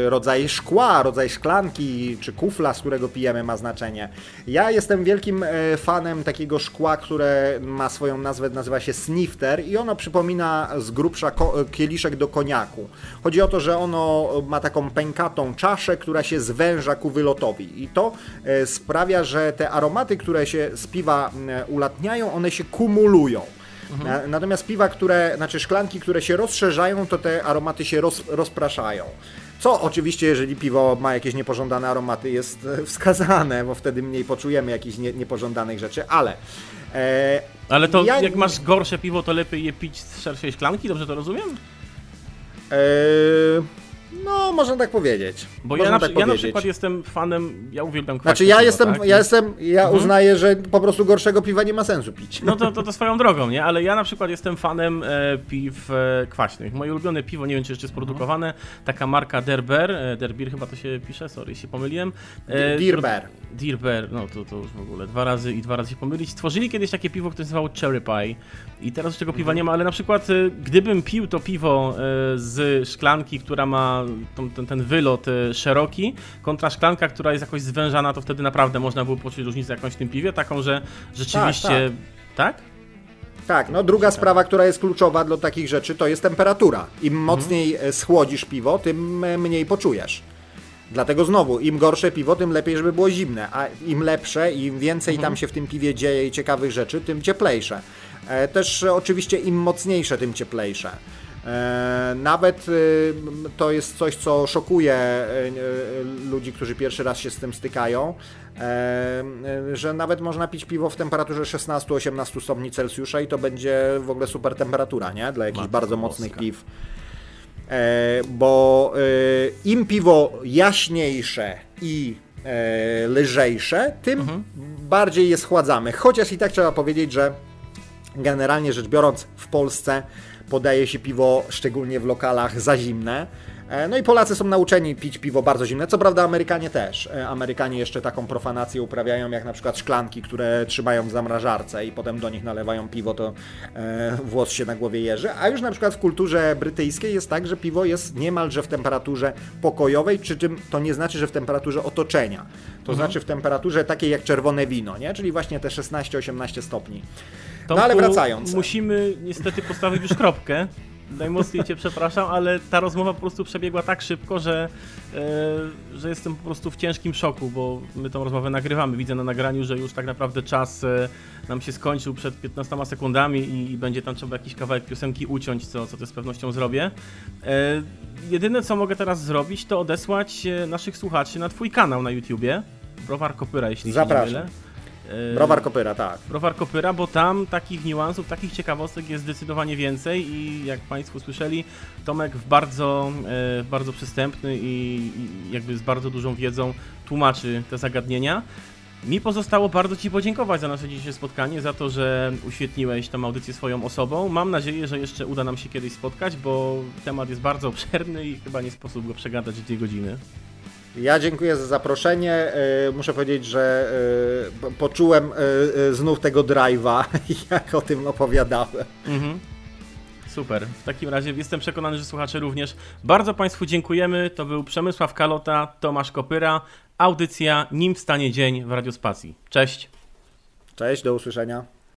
e, rodzaj szkła, rodzaj szklanki czy kufla, z którego pijemy, ma znaczenie. Ja jestem wielkim e, fanem takiego szkła, które ma swoją nazwę, nazywa się snifter i ono przypomina z grubsza ko- kieliszek do koniaku. Chodzi o to, że ono ma taką pękatą czaszę, która się zwęża ku wylotowi i to e, sprawia, że te aromaty, które się z piwa ulatniają, one się kumulują. Na, natomiast piwa, które, znaczy szklanki, które się rozszerzają, to te aromaty się roz, rozpraszają. Co oczywiście, jeżeli piwo ma jakieś niepożądane aromaty, jest e, wskazane, bo wtedy mniej poczujemy jakichś nie, niepożądanych rzeczy, ale e, Ale to Ja jak masz gorsze piwo, to lepiej je pić z szerszej szklanki, dobrze to rozumiem? e, no, można tak powiedzieć. Bo można ja na, tak ja na powiedzieć. przykład jestem fanem, ja uwielbiam kwaśne Znaczy ja piwo, jestem, tak? ja jestem, ja uznaję, że po prostu gorszego piwa nie ma sensu pić. No to, to, to (laughs) swoją drogą, nie? Ale ja na przykład jestem fanem e, piw e, kwaśnych. Moje ulubione piwo, nie wiem czy jeszcze jest produkowane, taka marka Derber, e, Derbir chyba to się pisze, sorry, się pomyliłem. E, Dirber. Dirber, no to, to już w ogóle dwa razy i dwa razy się pomylić. Stworzyli kiedyś takie piwo, które się nazywało Cherry Pie i teraz już tego piwa nie ma, ale na przykład e, gdybym pił to piwo e, z szklanki, która ma ten, ten wylot e, szeroki, kontra szklanka, która jest jakoś zwężana, to wtedy naprawdę można było poczuć różnicę jakąś w tym piwie, taką, że rzeczywiście... tak? Tak, no druga sprawa, która jest kluczowa dla takich rzeczy, to jest temperatura. Im mocniej e, schłodzisz piwo, tym e, mniej poczujesz. Dlatego znowu, im gorsze piwo, tym lepiej, żeby było zimne, a im lepsze, im więcej tam się w tym piwie dzieje i ciekawych rzeczy, tym cieplejsze. Też oczywiście im mocniejsze, tym cieplejsze. E, nawet y, to jest coś, co szokuje e, e, ludzi, którzy pierwszy raz się z tym stykają, że nawet można pić piwo w temperaturze 16-18 stopni Celsjusza i to będzie w ogóle super temperatura, nie? Dla jakichś Matko bardzo mocnych piw. Bo im piwo jaśniejsze i lżejsze, tym bardziej je schładzamy. Chociaż i tak trzeba powiedzieć, że generalnie rzecz biorąc w Polsce podaje się piwo, szczególnie w lokalach, za zimne. E, No i Polacy są nauczeni pić piwo bardzo zimne, co prawda Amerykanie też. E, Amerykanie jeszcze taką profanację uprawiają, jak na przykład szklanki, które trzymają w zamrażarce i potem do nich nalewają piwo, to e, włos się na głowie jeży. A już na przykład w kulturze brytyjskiej jest tak, że piwo jest niemalże w temperaturze pokojowej, przy czym to nie znaczy, że w temperaturze otoczenia. To znaczy w temperaturze takiej jak czerwone wino, nie? czyli właśnie te 16-18 stopni. No ale Tomku, wracając. Musimy niestety postawić już kropkę. Najmocniej Cię przepraszam, ale ta rozmowa po prostu przebiegła tak szybko, że, e, że jestem po prostu w ciężkim szoku, bo my tą rozmowę nagrywamy. Widzę na nagraniu, że już tak naprawdę czas e, nam się skończył przed 15 sekundami i, i będzie tam trzeba jakiś kawałek piosenki uciąć, co, co też z pewnością zrobię. E, jedyne co mogę teraz zrobić, to odesłać e, naszych słuchaczy na Twój kanał na YouTubie. Browar Kopyra, jeśli się nie Zapraszam. mylę. E, Browar Kopyra, tak. Browar Kopyra, bo tam takich niuansów, takich ciekawostek jest zdecydowanie więcej i jak Państwo słyszeli, Tomek w bardzo, e, bardzo przystępny i, i jakby z bardzo dużą wiedzą tłumaczy te zagadnienia. Mi pozostało bardzo Ci podziękować za nasze dzisiejsze spotkanie, za to, że uświetniłeś tę audycję swoją osobą. Mam nadzieję, że jeszcze uda nam się kiedyś spotkać, bo temat jest bardzo obszerny i chyba nie sposób go przegadać w dwie godziny. Ja dziękuję za zaproszenie. E, muszę powiedzieć, że e, poczułem e, znów tego drive'a, (laughs) jak o tym opowiadałem. Mhm. Super. W takim razie jestem przekonany, że słuchacze również. Bardzo Państwu dziękujemy. To był Przemysław Kalota, Tomasz Kopyra. Audycja Nim wstanie dzień w Radiospacji. Cześć. Cześć, do usłyszenia.